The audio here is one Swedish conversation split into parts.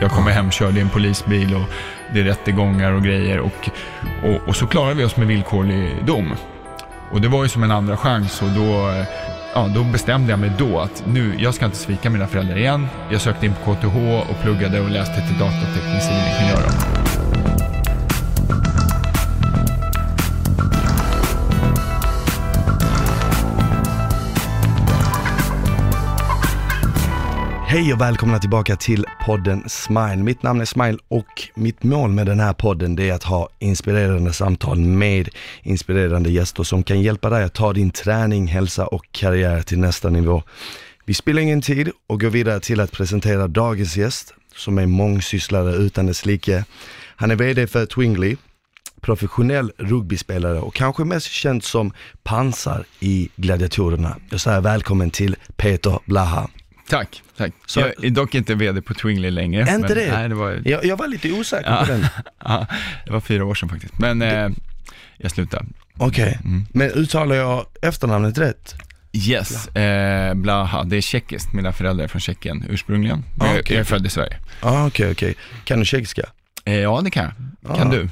jag kommer hem, körde i en polisbil och det är rättegångar och grejer och, och, och så klarade vi oss med villkorlig dom. Och det var ju som en andra chans och då, ja, då bestämde jag mig då att nu, jag ska inte svika mina föräldrar igen. Jag sökte in på KTH och pluggade och läste till datateknisk civilingenjör. Hej och välkomna tillbaka till podden Smile. Mitt namn är Smile och mitt mål med den här podden det är att ha inspirerande samtal med inspirerande gäster som kan hjälpa dig att ta din träning, hälsa och karriär till nästa nivå. Vi spelar ingen tid och går vidare till att presentera dagens gäst som är mångsysslare utan dess like. Han är VD för Twingly, professionell rugbyspelare och kanske mest känd som pansar i Gladiatorerna. Jag säger välkommen till Peter Blaha. Tack, tack. Så- jag är dock inte VD på Twingly längre. Är inte det? Nej, det var, Jag, jag var lite osäker Ja. på den. ja, det var fyra år sedan faktiskt. Men eh, jag slutade. Okej, Mm. men uttalar jag efternamnet rätt? Yes, eh, Blaha, det är tjeckiskt. Mina föräldrar är från Tjeckien ursprungligen. Ah, Men jag, är född i Sverige. Ja, okej, okej. Kan du tjeckiska? Eh, ja, det kan jag. Kan Ah. du?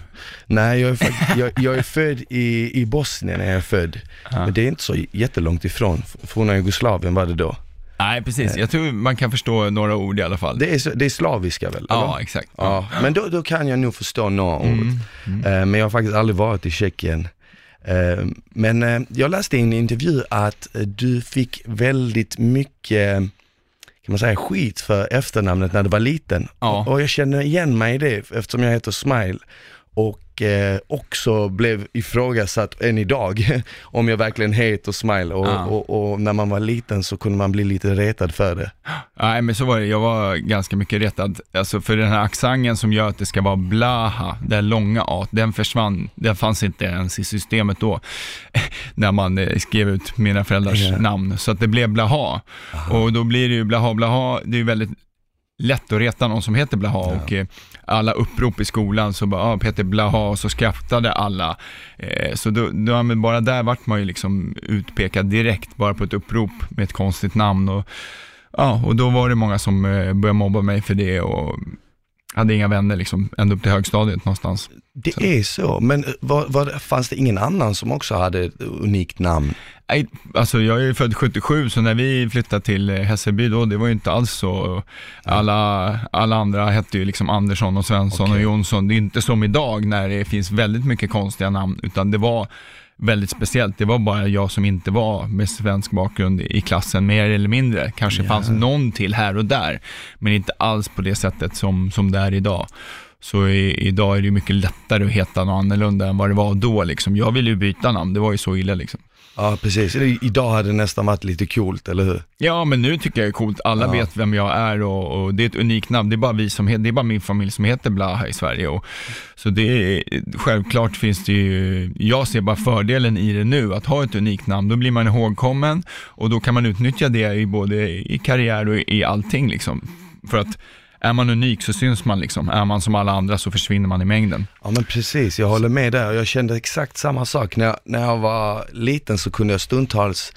Nej, jag är, jag, jag är född i, i Bosnien, är jag född. Ja. Men det är inte så jättelångt ifrån. Forna Jugoslavien var det då. Nej, precis. Jag tror man kan förstå några ord i alla fall. Det är, så, det är slaviska väl? ja, eller? exakt. ja. Men då, då kan jag nog förstå några ord. Mm. Mm. Men jag har faktiskt aldrig varit i Tjeckien. Eh, Men eh, jag läste i en intervju att du fick väldigt mycket, kan man säga, skit för efternamnet när du var liten. Ja. Och jag känner igen mig i det eftersom jag heter Smile och eh, också blev ifrågasatt än idag om jag verkligen heter Smile och, Ja. och, och när man var liten så kunde man bli lite retad för det. Nej, men så var det. Jag var ganska mycket rättad. Alltså för den här accenten som gör att det ska vara blaha, det långa a, den försvann. Den fanns inte ens i systemet då, när man eh, skrev ut mina föräldrars Ja. namn. Så att det blev blaha. Och då blir det ju blaha, blaha. Det är ju väldigt lätt att reta någon som heter blaha och eh, alla upprop i skolan så bara, ah, Peter blaha och så skrattade alla. Eh, så då, då, ja, men bara där vart man ju liksom utpekad direkt, bara på ett upprop med ett konstigt namn. Och, Ja, och då var det många som eh, började mobba mig för det och hade inga vänner liksom, ända upp till högstadiet någonstans. Det Så. är så, men var, var, fanns det ingen annan som också hade ett unikt namn? Nej, alltså jag är ju född 77, så när vi flyttade till Hässelby då, det var ju inte alls så. Alla, alla andra hette ju liksom Andersson och Svensson Okej. och Jonsson. Det är inte som idag när det finns väldigt mycket konstiga namn, utan det var väldigt speciellt. Det var bara jag som inte var med svensk bakgrund i klassen, mer eller mindre. Kanske Ja. fanns någon till här och där, men inte alls på det sättet som, som det är idag. Så i, idag är det mycket lättare att heta något annorlunda än vad det var då. Liksom. Jag ville ju byta namn, det var ju så illa. Liksom. Ja, precis. Idag hade det nästan varit lite coolt, eller hur? Ja, men nu tycker jag det är coolt. Alla Ja. vet vem jag är och, och det är ett unikt namn. Det är bara vi som heter, det är bara min familj som heter Blaha i Sverige. Och, så det är, självklart finns det ju, jag ser bara fördelen i det nu, att ha ett unikt namn. Då blir man ihågkommen och då kan man utnyttja det i både i karriär och i, i allting liksom. För att är man unik så syns man liksom. Är man som alla andra så försvinner man i mängden. Ja men precis, jag håller med där. Jag kände exakt samma sak. När jag, när jag var liten så kunde jag stundtals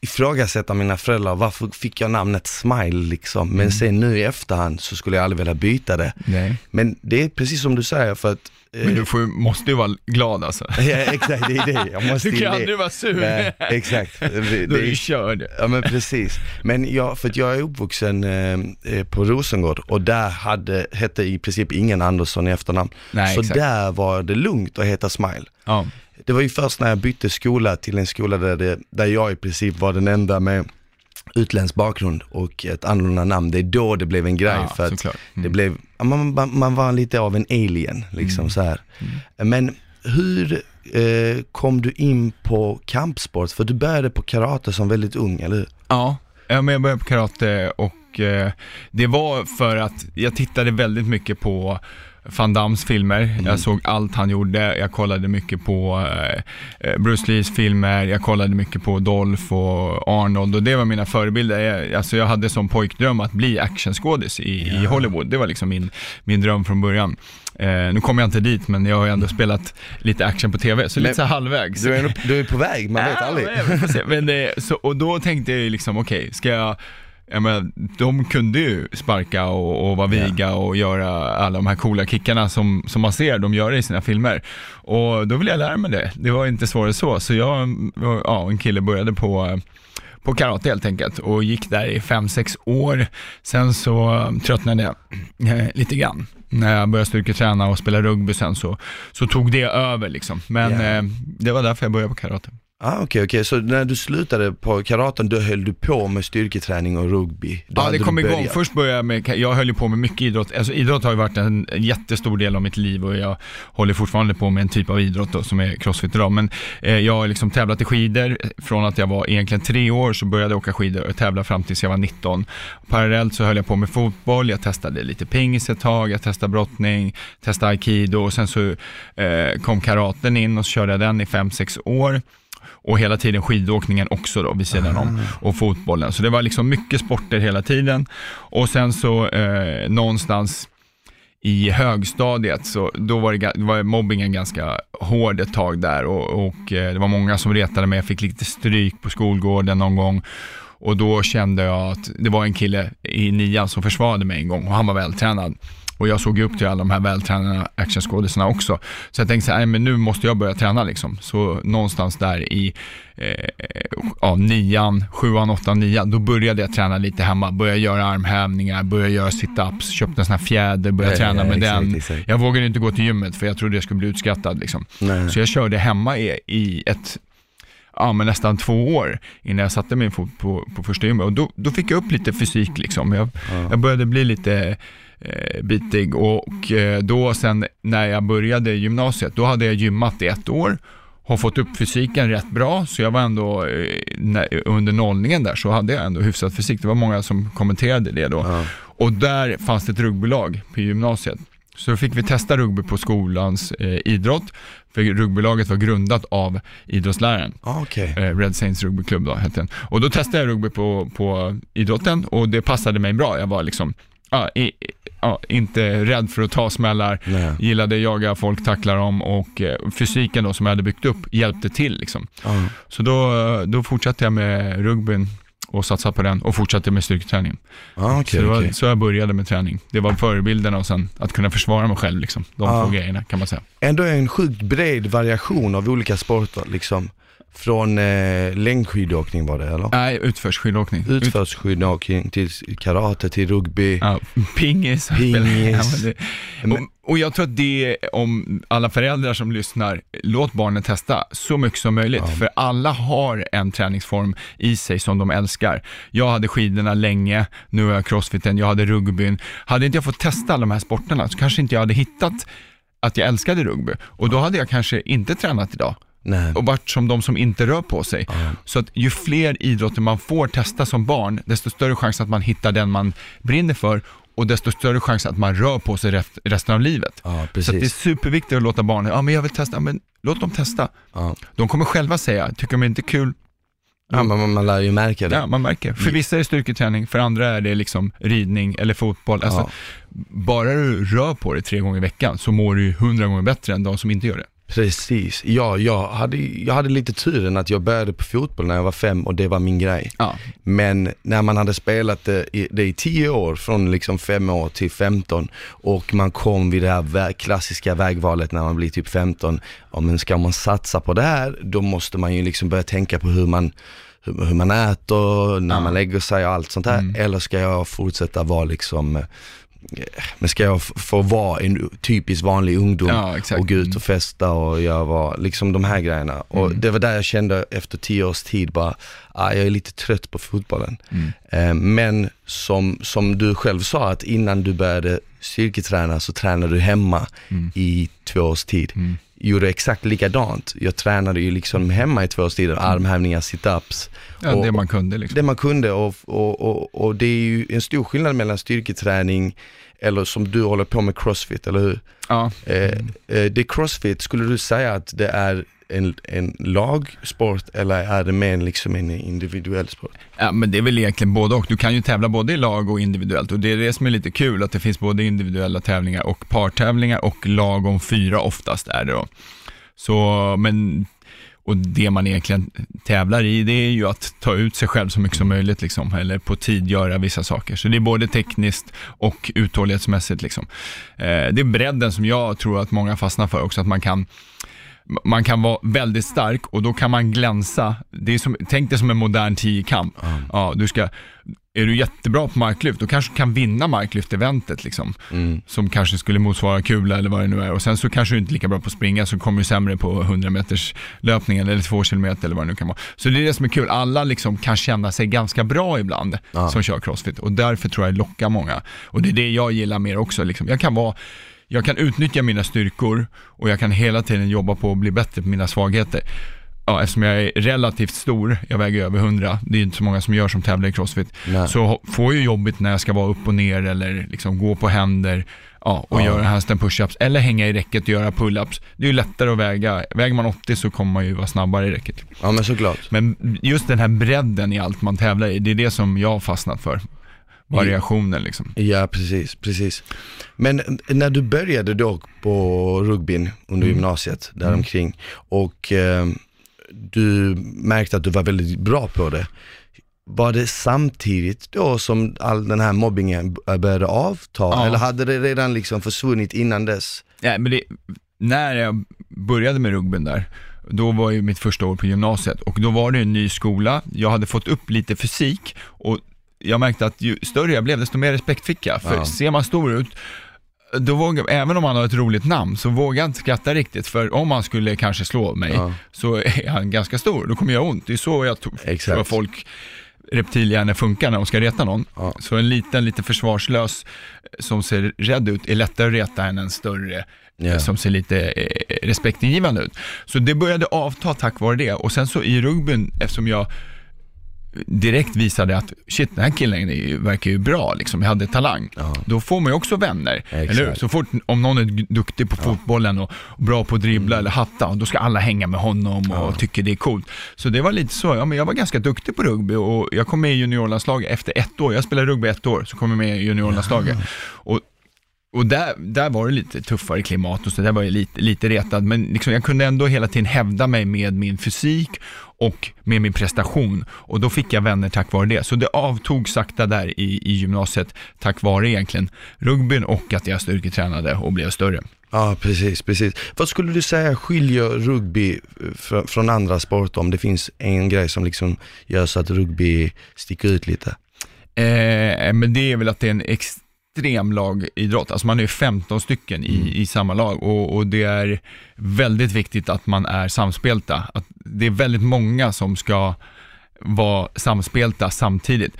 ifrågasätta mina föräldrar, varför fick jag namnet Smile liksom? Men sen nu i efterhand så skulle jag aldrig vilja byta det. Nej. Men det är precis som du säger för att eh, Men du får, måste ju vara glad alltså. Ja exakt, det är det. Jag måste Du kan aldrig vara sur. Nej, exakt. Det, Då är du körd. Ja men precis. Men jag, för att jag är uppvuxen eh, eh, på Rosengård och där hade, hette i princip ingen Andersson i efternamn. Nej, så exakt. där var det lugnt att heta Smile. Ja. Det var ju först när jag bytte skola till en skola där, det, där jag i princip var den enda med utländsk bakgrund och ett annorlunda namn. Det är då det blev en grej Ja, för att. Mm. det blev, man, man, man var lite av en alien liksom Mm. så här. Men hur eh, kom du in på kampsport? För du började på karate som väldigt ung, eller hur? Ja, jag började på karate och eh, det var för att jag tittade väldigt mycket på Van Dams filmer. Jag såg allt han gjorde. Jag kollade mycket på eh, eh, Bruce Lees filmer. Jag kollade mycket på Dolph och Arnold och det var mina förebilder. Jag, alltså jag hade som pojkdröm att bli actionskådis i, i Hollywood. Det var liksom min, min dröm från början. Eh, nu kommer jag inte dit, men jag har ju ändå spelat lite action på TV, så Men lite så halvvägs. Du är, du är på väg, man vet aldrig. men eh, så, och då tänkte jag liksom, okej, ska jag jag menar, de kunde ju sparka och, och vara viga och göra alla de här coola kickarna som, som man ser de gör i sina filmer. Och då ville jag lära mig det. Det var inte svårare så. Så jag, ja, en kille började på på karate helt enkelt och gick där i 5-6 år. Sen så tröttnade jag eh, lite grann. När jag började styrketräna och spela rugby sen så, så tog det över liksom. Men Yeah. eh, det var därför jag började på karate. Ah, Okej, okay, okej. Så när du slutade på karaten, då höll du på med styrketräning och rugby? Då Ja, det kom igång. Först började jag med, jag höll ju på med mycket idrott. Alltså idrott har ju varit en jättestor del av mitt liv och jag håller fortfarande på med en typ av idrott då, som är crossfit idag. Men eh, jag har liksom tävlat i skidor. Från att jag var egentligen tre år så började jag åka skidor och tävla fram tills jag var 19. Parallellt så höll jag på med fotboll, jag testade lite pingis ett tag, jag testade brottning, testade aikido och sen så eh, kom karaten in och så körde jag den i 5-6 år. Och hela tiden skidåkningen också då vid sidan om och fotbollen. Så det var liksom mycket sporter hela tiden. Och sen så eh, någonstans i högstadiet så då var, det, var mobbingen ganska hård ett tag där och, och eh, det var många som retade mig. Jag fick lite stryk på skolgården någon gång. Och då kände jag att det var en kille i nian som försvarade mig en gång och han var vältränad. Och jag såg ju upp till alla de här vältränade actionskådisarna också. Så jag tänkte så här, nej men nu måste jag börja träna liksom. Så någonstans där i eh, ja, nian, sjuan, åttan, nian, då började jag träna lite hemma. Började göra armhävningar, började göra sit-ups, köpte en sån här fjäder, började Ja, träna ja, med exakt, den. exakt. Jag vågade inte gå till gymmet för jag trodde jag skulle bli utskattad liksom. Nej. Så jag körde hemma i, i ett, ja men nästan två år innan jag satte min fot på, på första gymmet. Och då, då fick jag upp lite fysik liksom. Jag, jag började bli lite bitig och eh, då sen när jag började gymnasiet, då hade jag gymmat i ett år har fått upp fysiken rätt bra, så jag var ändå, eh, under nollningen där så hade jag ändå hyfsat fysik. Det var många som kommenterade det då. Ja. Och där fanns det ett rugbylag på gymnasiet. Så då fick vi testa rugby på skolans eh, idrott, för rugbylaget var grundat av idrottsläraren. Ah, Okej. Eh, Red Saints rugbyklubb då hette den. Och då testade jag rugby på, på idrotten och det passade mig bra. Jag var liksom, ja, i, ja, inte rädd för att ta smällar, Nej. gillade jaga folk, tackla dem och eh, fysiken då som jag hade byggt upp hjälpte till liksom. Ja. Så då, då fortsatte jag med rugbyn och satsade på den och fortsatte med styrketräning. Ah, så det var okej. så jag började med träning. Det var förebilderna och sen att kunna försvara mig själv liksom. De Ja. två grejerna kan man säga. Ändå en sjukt bred variation av olika sporter liksom. Från eh, längdskidåkning var det eller? Nej, utförsskidåkning. Ut- Utförsskidåkning till karate, till rugby. Ja, pingis. Pingis. Ja, det, och, och jag tror att det, om alla föräldrar som lyssnar, låt barnen testa så mycket som möjligt. Ja. För alla har en träningsform i sig som de älskar. Jag hade skidorna länge, nu har jag crossfiten, jag hade rugbyn. Hade inte jag fått testa alla de här sporterna så kanske inte jag hade hittat att jag älskade rugby. Och då hade jag kanske inte tränat idag Nej. och varit som de som inte rör på sig. Ja. Så att ju fler idrotter man får testa som barn, desto större chans att man hittar den man brinner för och desto större chans att man rör på sig rest- resten av livet. Ja, Så det är superviktigt att låta barnen, ja men jag vill testa, Ja, men låt dem testa. De kommer själva säga, tycker de inte är kul, Ja, man, man lär ju märka det. ja man märker. För vissa är det styrketräning, för andra är det liksom ridning eller fotboll. Alltså, Ja. Bara du rör på dig tre gånger i veckan så mår du ju hundra gånger bättre än de som inte gör det. Precis. Ja, jag hade, jag hade lite turen att jag började på fotboll när jag var fem och det var min grej. Ja, Men när man hade spelat det i, det i 10 år, från liksom 5 år till 15 och man kom vid det här vä- klassiska vägvalet när man blir typ 15, ja men ska man satsa på det här, då måste man ju liksom börja tänka på hur man hur, hur man äter, när Ja. man lägger sig och allt sånt här. Mm. Eller ska jag fortsätta vara liksom, eh, men ska jag få vara en typisk vanlig ungdom ja och gå ut och festa och jag var liksom de här grejerna. Och Mm. det var där jag kände efter tio års tid bara, ah, jag är lite trött på fotbollen. Mm. Eh, men som, som du själv sa, att innan du började styrketräna så tränade du hemma Mm. i två års tid. Mm. Gjorde exakt likadant. Jag tränade ju liksom hemma i två års tid, armhävningar, sit-ups. Ja, och- det man kunde liksom. Det man kunde och, och, och, och det är ju en stor skillnad mellan styrketräning eller som du håller på med crossfit, eller hur? Ja. Eh, eh, det crossfit, skulle du säga att det är en, en lagsport eller är det mer liksom en individuell sport? Ja, men det är väl egentligen både och. Du kan ju tävla både i lag och individuellt och det är det som är lite kul, att det finns både individuella tävlingar och partävlingar och lag om fyra oftast är det då. Så, men, och det man egentligen tävlar i, det är ju att ta ut sig själv så mycket som möjligt, liksom, eller på tid göra vissa saker. Så det är både tekniskt och uthållighetsmässigt. Liksom. Eh, det är bredden som jag tror att många fastnar för också, att man kan man kan vara väldigt stark och då kan man glänsa. Det är som, tänk dig som en modern tiokamp. Mm. Ja, du ska, är du jättebra på marklyft, då kanske du kan vinna marklyft-eventet liksom. Mm. Som kanske skulle motsvara kula eller vad det nu är. Och sen så kanske du inte är lika bra på att springa, så kommer du sämre på 100 meters löpningen eller 2 kilometer eller vad det nu kan vara. Så det är det som är kul, alla liksom kan känna sig ganska bra ibland ja. som kör crossfit. Och därför tror jag det lockar många. Och det är det jag gillar mer också. Liksom. Jag kan vara jag kan utnyttja mina styrkor och jag kan hela tiden jobba på att bli bättre på mina svagheter. Ja, eftersom jag är relativt stor, jag väger över 100, det är inte så många som gör som tävlar i crossfit, Nej. så får jag jobbigt när jag ska vara upp och ner eller liksom gå på händer ja, och ja. göra handstand pushups eller hänga i räcket och göra pull-ups. Det är ju lättare att väga, väger man 80 så kommer man ju vara snabbare i räcket. Ja men såklart. Men just den här bredden i allt man tävlar i, det är det som jag har fastnat för variationen liksom. Ja, precis, precis. Men när du började då på rugbyn under mm. gymnasiet, däromkring, mm. och eh, du märkte att du var väldigt bra på det. Var det samtidigt då som all den här mobbingen började avta, ja. eller hade det redan liksom försvunnit innan dess? Nej, men det, när jag började med rugbyn där, då var ju mitt första år på gymnasiet och då var det en ny skola, jag hade fått upp lite fysik och jag märkte att ju större jag blev, desto mer respekt fick jag. För ja. ser man stor ut, då vågar, även om han har ett roligt namn, så vågar jag inte skratta riktigt. För om han skulle kanske slå mig, ja. så är han ganska stor. Då kommer jag ont. Det är så jag tror folk reptilhjärnor funkar när de ska reta någon. Ja. Så en liten, lite försvarslös som ser rädd ut är lättare att reta än en större Yeah. som ser lite eh, respektingivande ut. Så det började avta tack vare det och sen så i rugbyn, eftersom jag direkt visade att shit, den här killen verkar ju bra, liksom. jag hade talang. Ja. Då får man ju också vänner, Exakt. eller hur? Så fort, om någon är duktig på ja. fotbollen och bra på att dribbla mm. eller hatta, då ska alla hänga med honom och ja. tycker det är coolt. Så det var lite så, ja, men jag var ganska duktig på rugby och jag kom med i juniorlandslaget efter ett år. Jag spelade rugby ett år, så kom jag med i juniorlandslaget. Och och där, där var det lite tuffare klimat och så där var jag lite, lite retad, men liksom jag kunde ändå hela tiden hävda mig med min fysik och med min prestation och då fick jag vänner tack vare det. Så det avtog sakta där i, i gymnasiet tack vare egentligen rugbyn och att jag styrketränade och blev större. Ja, precis, precis. Vad skulle du säga skiljer rugby från andra sporter om det finns en grej som liksom gör så att rugby sticker ut lite? Eh, men det är väl att det är en ex extrem lagidrott. Alltså man är 15 stycken i, mm. i samma lag och, och, det är väldigt viktigt att man är samspelta. Att det är väldigt många som ska vara samspelta samtidigt.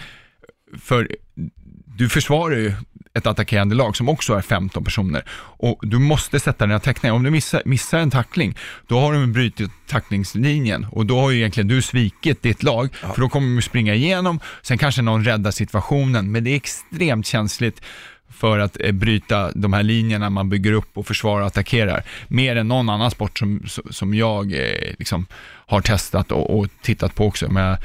För du försvarar ju ett attackerande lag som också är 15 personer. Och du måste sätta dina tacklingar. Om du missar, missar en tackling, då har du brutit tacklingslinjen och då har ju egentligen du svikit ditt lag, ja. för då kommer du springa igenom, sen kanske någon räddar situationen, men det är extremt känsligt för att eh, bryta de här linjerna man bygger upp och försvarar och attackerar. Mer än någon annan sport som, som jag eh, liksom har testat och, och tittat på också. Men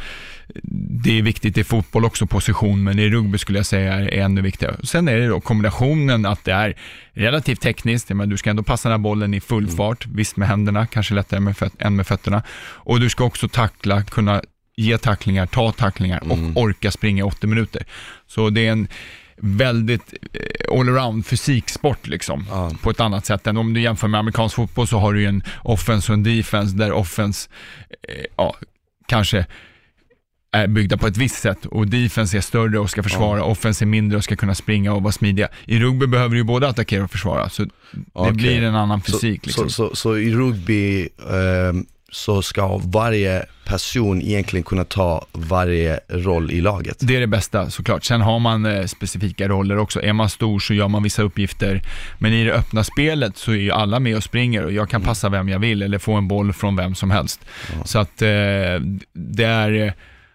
det är viktigt i fotboll också, position, men i rugby skulle jag säga är ännu viktigare. Sen är det då kombinationen att det är relativt tekniskt, men du ska ändå passa den här bollen i full mm. fart, visst med händerna, kanske lättare med än med fötterna. Och du ska också tackla, kunna ge tacklingar, ta tacklingar och mm. orka springa 80 minuter. Så det är en väldigt eh, allround fysiksport liksom. Ja. På ett annat sätt än om du jämför med amerikansk fotboll så har du ju en offense och en defense där offense, eh, ja, kanske är byggda på ett visst sätt och defense är större och ska försvara, ja. offense är mindre och ska kunna springa och vara smidiga. I rugby behöver du ju både attackera och försvara, så det okay. blir en annan fysik. Så, liksom. så, så, så i rugby eh, så ska varje person egentligen kunna ta varje roll i laget. Det är det bästa såklart. Sen har man eh, specifika roller också. Är man stor så gör man vissa uppgifter. Men i det öppna spelet så är ju alla med och springer och jag kan mm. passa vem jag vill eller få en boll från vem som helst. Ja. Så att eh, det är,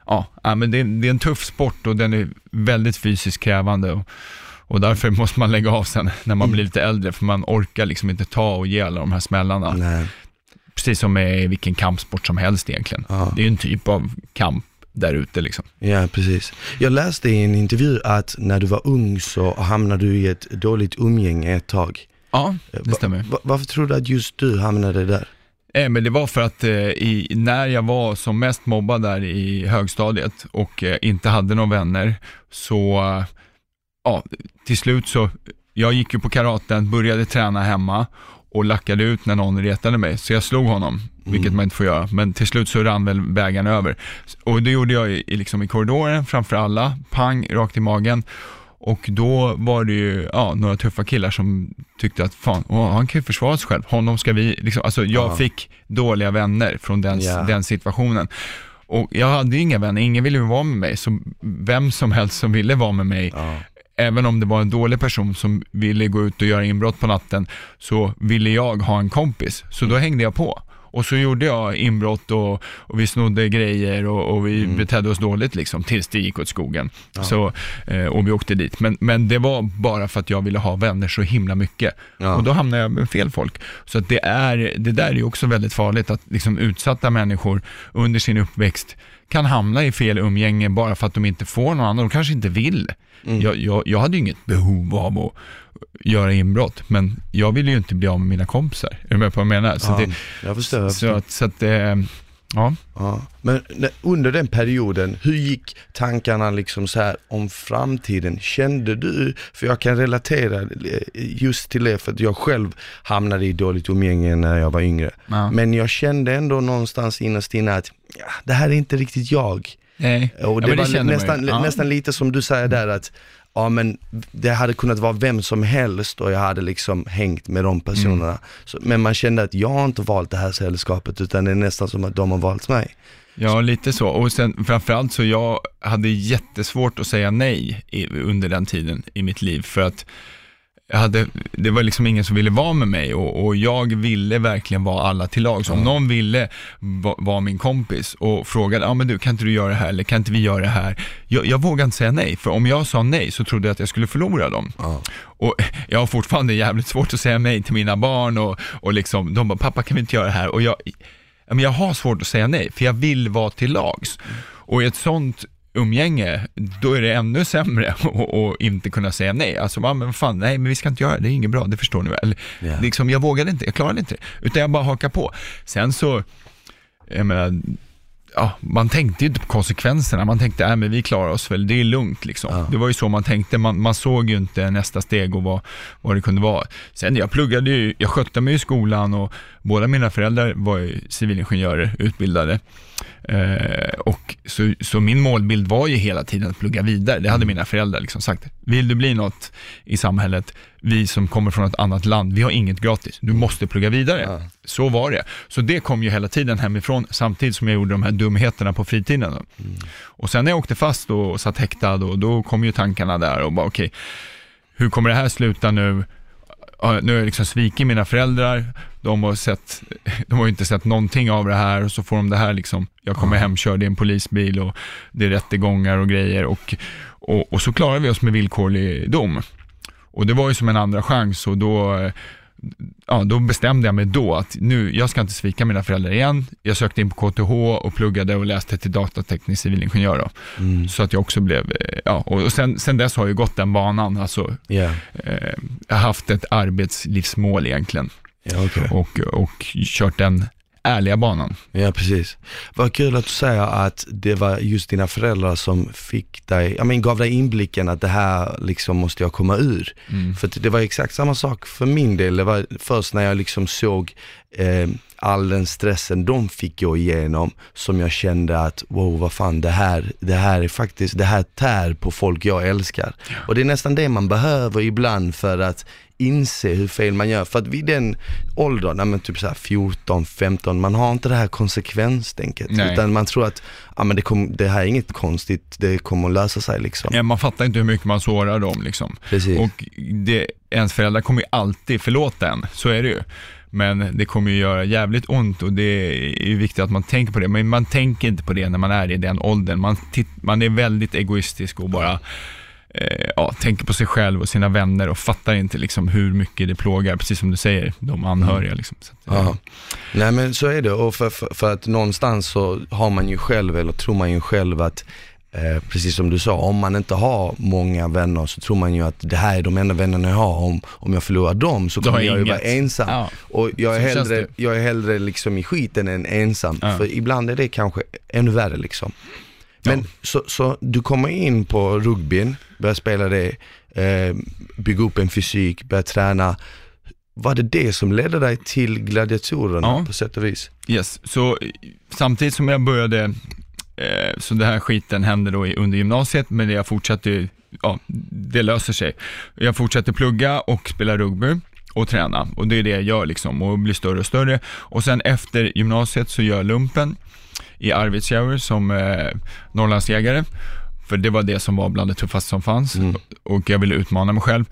ja, men det, det, är en tuff sport och den är väldigt fysiskt krävande. Och, och därför måste man lägga av sen när man blir lite äldre, för man orkar liksom inte ta och ge alla de här smällarna. Nej. Precis som med vilken kampsport som helst egentligen. Ja. Det är ju en typ av kamp där ute liksom. Ja, precis. Jag läste i en intervju att när du var ung så hamnade du i ett dåligt umgänge ett tag. Ja, det stämmer. Va, varför tror du att just du hamnade där? Eh, men det var för att eh, i, när jag var som mest mobbad där i högstadiet och eh, inte hade några vänner, så ja, till slut så, jag gick ju på karaten, började träna hemma och lackade ut när någon retade mig, så jag slog honom, vilket man inte får göra, men till slut så rann väl bägaren över. Och det gjorde jag i, liksom i korridoren framför alla, pang, rakt i magen. Och då var det ju ja, några tuffa killar som tyckte att fan, åh, han kan ju försvara sig själv, honom ska vi, liksom, alltså jag Ja. fick dåliga vänner från den, Ja. den situationen. Och jag hade ju inga vänner, ingen ville ju vara med mig, så vem som helst som ville vara med mig, Ja. även om det var en dålig person som ville gå ut och göra inbrott på natten, så ville jag ha en kompis. Så då hängde jag på. Och så gjorde jag inbrott och, och vi snodde grejer och, och vi betedde oss dåligt liksom, tills det gick åt skogen. Så, eh, och vi åkte dit. Men, men det var bara för att jag ville ha vänner så himla mycket. Ja. Och då hamnade jag med fel folk. Så att det, är, det där är ju också väldigt farligt, att liksom utsatta människor under sin uppväxt kan hamna i fel umgänge bara för att de inte får någon annan, de kanske inte vill. Jag, jag, jag hade ju inget behov av att göra inbrott, men jag ville ju inte bli av med mina kompisar. Är du med på vad jag menar? Så, Ja, det, jag förstår. Jag så, att, så att det, ja. Ja. Men under den perioden, hur gick tankarna liksom så här om framtiden? Kände du, för jag kan relatera eh, just till det för att jag själv hamnade i dåligt umgänge när jag var yngre. ja. Men jag kände ändå någonstans innerst inne att ja, det här är inte riktigt jag. Nej. Och Ja, det var nästan, nästan lite som du säger där att Ja men det hade kunnat vara vem som helst och jag hade liksom hängt med de personerna. Mm. Så, men man kände att jag har inte valt det här sällskapet utan det är nästan som att de har valt mig. Ja, lite så. Och sen framförallt så jag hade jättesvårt att säga nej i, under den tiden i mitt liv för att jag hade, det var liksom ingen som ville vara med mig och, och jag ville verkligen vara alla till lag. Så om någon ville va, vara min kompis och frågade, ja ah, men du kan inte du göra det här eller kan inte vi göra det här? Jag, jag vågade inte säga nej, för om jag sa nej så trodde jag att jag skulle förlora dem. Ja. Och jag har fortfarande jävligt svårt att säga nej till mina barn och, och liksom, de bara, pappa kan vi inte göra det här? Och jag, ja, men jag har svårt att säga nej, för jag vill vara till lags. Och i ett sånt umgänge, då är det ännu sämre att inte kunna säga nej. Alltså, men fan, nej men vi ska inte göra det, det är inget bra, det förstår ni väl? Ja. Liksom, jag vågade inte, jag klarade inte det. Utan jag bara hakar på. Sen så, jag menar, ja, man tänkte ju inte på konsekvenserna, man tänkte, nej men vi klarar oss väl, det är lugnt liksom. Ja. Det var ju så man tänkte, man, man såg ju inte nästa steg och vad, vad det kunde vara. Sen jag pluggade ju, jag skötte mig i skolan och båda mina föräldrar var ju civilingenjörer, utbildade. Eh, och så, så min målbild var ju hela tiden att plugga vidare. Det hade mina föräldrar liksom sagt. Vill du bli något i samhället, vi som kommer från ett annat land, vi har inget gratis. Du måste plugga vidare. Ja. Så var det. Så det kom ju hela tiden hemifrån samtidigt som jag gjorde de här dumheterna på fritiden. Då. Och sen när jag åkte fast och satt häktad och då kom ju tankarna där och bara okej, hur kommer det här sluta nu? Nu har jag liksom svikit mina föräldrar, de har, sett, de har ju inte sett någonting av det här och så får de det här liksom, jag kommer hemkörd i en polisbil och det är rättegångar och grejer och, och, och så klarar vi oss med villkorlig dom. Och det var ju som en andra chans och då, ja, då bestämde jag mig då att nu, jag ska inte svika mina föräldrar igen. Jag sökte in på KTH och pluggade och läste till datateknisk civilingenjör då. Mm. Så att jag också blev, eh, ja, och sen, sen dess har jag gått den banan, alltså Ja, eh, jag har haft ett arbetslivsmål egentligen ja okej. och, och kört den ärliga banan. Ja, precis. Vad kul att du säger att det var just dina föräldrar som fick dig, ja men gav dig inblicken att det här liksom måste jag komma ur. Mm. För det var exakt samma sak för min del. Det var först när jag liksom såg eh, all den stressen de fick gå igenom som jag kände att wow, vad fan det här, det här är faktiskt, det här tär på folk jag älskar. Och det är nästan det man behöver ibland för att inse hur fel man gör. För att vid den åldern, nej men typ så här 14, 15, man har inte det här konsekvenstänket. Nej. Utan man tror att, ja men det, kom, det här är inget konstigt, det kommer att lösa sig liksom. Ja, Man fattar inte hur mycket man sårar dem liksom. Precis. Och det, ens föräldrar kommer ju alltid förlåta en, så är det ju. Men det kommer ju göra jävligt ont och det är ju viktigt att man tänker på det. Men man tänker inte på det när man är i den åldern. Man, man är väldigt egoistisk och bara eh, ja, tänker på sig själv och sina vänner och fattar inte liksom hur mycket det plågar, precis som du säger, de anhöriga. Liksom. Så eh, Ja. Nej men så är det och för, för, för att någonstans så har man ju själv, eller tror man ju själv att Eh, precis som du sa, om man inte har många vänner så tror man ju att det här är de enda vännerna jag har. Om, om jag förlorar dem så kommer jag ju vara ensam. Ja. Och jag är, Så hellre, jag är hellre liksom i skiten än ensam. Ja. För ibland är det kanske ännu värre liksom. Men så, så du kommer in på rugbyn, börjar spela det, eh, bygga upp en fysik, börja träna. Var det det som ledde dig till gladiatorerna Ja. på sätt och vis? Yes, så eh, samtidigt som jag började, Eh, så den här skiten hände då under gymnasiet, men jag fortsatte, ja, det löser sig. Jag fortsatte plugga och spela rugby och träna och det är det jag gör liksom och blir större och större. Och sen efter gymnasiet så gör jag lumpen i Arvidsjaur som eh, Norrlandsjägare. För det var det som var bland det tuffaste som fanns Mm. och jag ville utmana mig själv.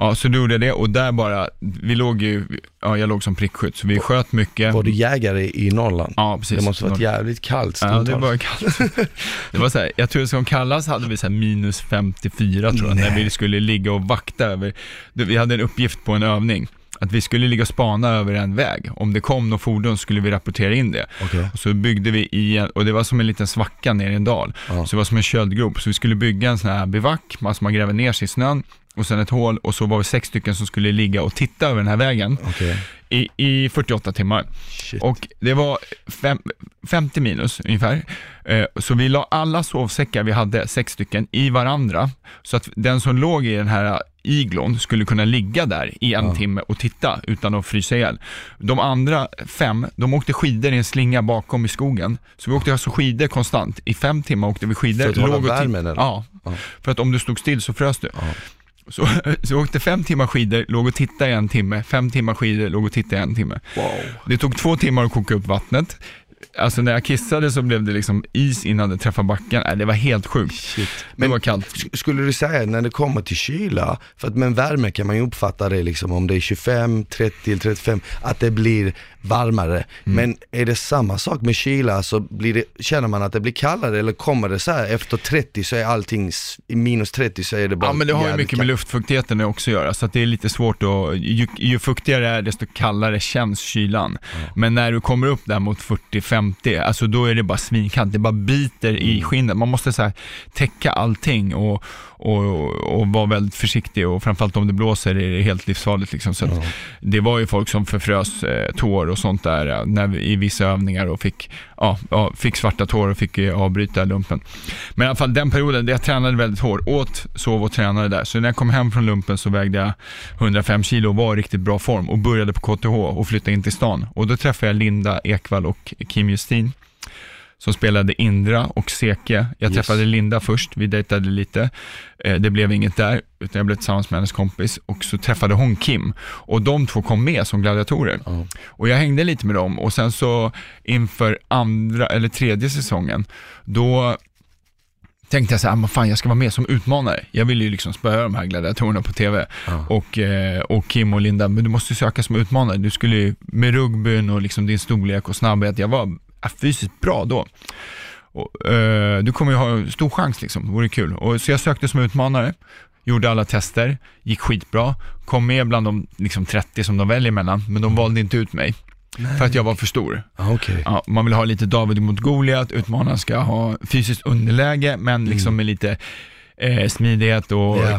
Ja, så då gjorde jag det och där bara, vi låg ju, ja jag låg som prickskytt, så vi sköt mycket. Var du jägare i Norrland? Ja, precis. Det måste varit jävligt kallt Ja, stundtals. det var kallt. Det var så här, jag tror det som kallas hade vi så minus 54 tror jag, när Nej. vi skulle ligga och vakta över, vi hade en uppgift på en övning, att vi skulle ligga och spana över en väg. Om det kom något fordon skulle vi rapportera in det. Okej. Och så byggde vi i en, och det var som en liten svacka ner i en dal. Ja. Så det var som en köldgrop. Så vi skulle bygga en sån här bivack, alltså man gräver ner sig i snön och sen ett hål och så var vi sex stycken som skulle ligga och titta över den här vägen Okej. i, i 48 timmar. Shit. Och det var fem, 50 minus ungefär. Eh, så vi la alla sovsäckar vi hade, sex stycken, i varandra. Så att den som låg i den här iglon skulle kunna ligga där i en Ja. timme och titta utan att frysa ihjäl. De andra fem, de åkte skidor i en slinga bakom i skogen. Så vi åkte alltså skidor konstant. I fem timmar åkte vi skidor. För att hålla värmen, eller? Ja. Ja. För att om du stod still så frös du. Ja. Så, så jag åkte fem timmar skidor, låg och tittade i en timme, fem timmar skidor, låg och tittade i en timme. Wow. Det tog två timmar att koka upp vattnet. Alltså när jag kissade så blev det liksom is innan det träffade backen. Nej, det var helt sjukt. Shit. Det Men var kallt. sk- skulle du säga när det kommer till kyla, för att med värme kan man ju uppfatta det liksom om det är 25, 30 eller 35, att det blir varmare. Mm. Men är det samma sak med kyla, så blir det, känner man att det blir kallare eller kommer det så här efter 30 så är allting, i minus 30 så är det bara Ja men det har ju mycket med luftfuktigheten också att göra, så att det är lite svårt att, ju, ju fuktigare det är desto kallare känns kylan. Men när du kommer upp där mot 40-50, alltså då är det bara svinkallt, det bara biter Mm. i skinnet. Man måste så här, täcka allting och, och, och vara väldigt försiktig och framförallt om det blåser är det helt livsfarligt liksom. Så Ja. det var ju folk som förfrös eh, tår och sånt där eh, när vi, i vissa övningar och fick, ja, ja, fick svarta tår och fick eh, avbryta lumpen. Men i alla fall den perioden, jag tränade väldigt hårt, åt, sov och tränade där. Så när jag kom hem från lumpen så vägde jag 105 kilo och var i riktigt bra form och började på KTH och flyttade in till stan. Och då träffade jag Linda Ekvall och Kim Justin som spelade Indra och Seke. Jag Yes. träffade Linda först, vi dejtade lite. Eh, Det blev inget där, utan jag blev tillsammans med hennes kompis och så träffade hon Kim. Och de två kom med som gladiatorer. Ja. Och jag hängde lite med dem och sen så inför andra eller tredje säsongen, då tänkte jag så här, "Ah, fan jag ska vara med som utmanare. Jag vill ju liksom spöa de här gladiatorerna på TV. Ja. Och, eh, och Kim och Linda, men du måste söka som utmanare. Du skulle ju, med rugbyn och liksom din storlek och snabbhet, jag var äh, fysiskt bra då. Och, eh, du kommer ju ha en stor chans liksom, det vore kul. Och, så jag sökte som utmanare, gjorde alla tester, gick skitbra, kom med bland de liksom, 30 som de väljer mellan, men de valde inte ut mig. För att jag var för stor. Ja, Okej. Ja, man vill ha lite David mot Goliat, utmanaren ska ha fysiskt underläge, men liksom med lite eh, smidighet och Ja.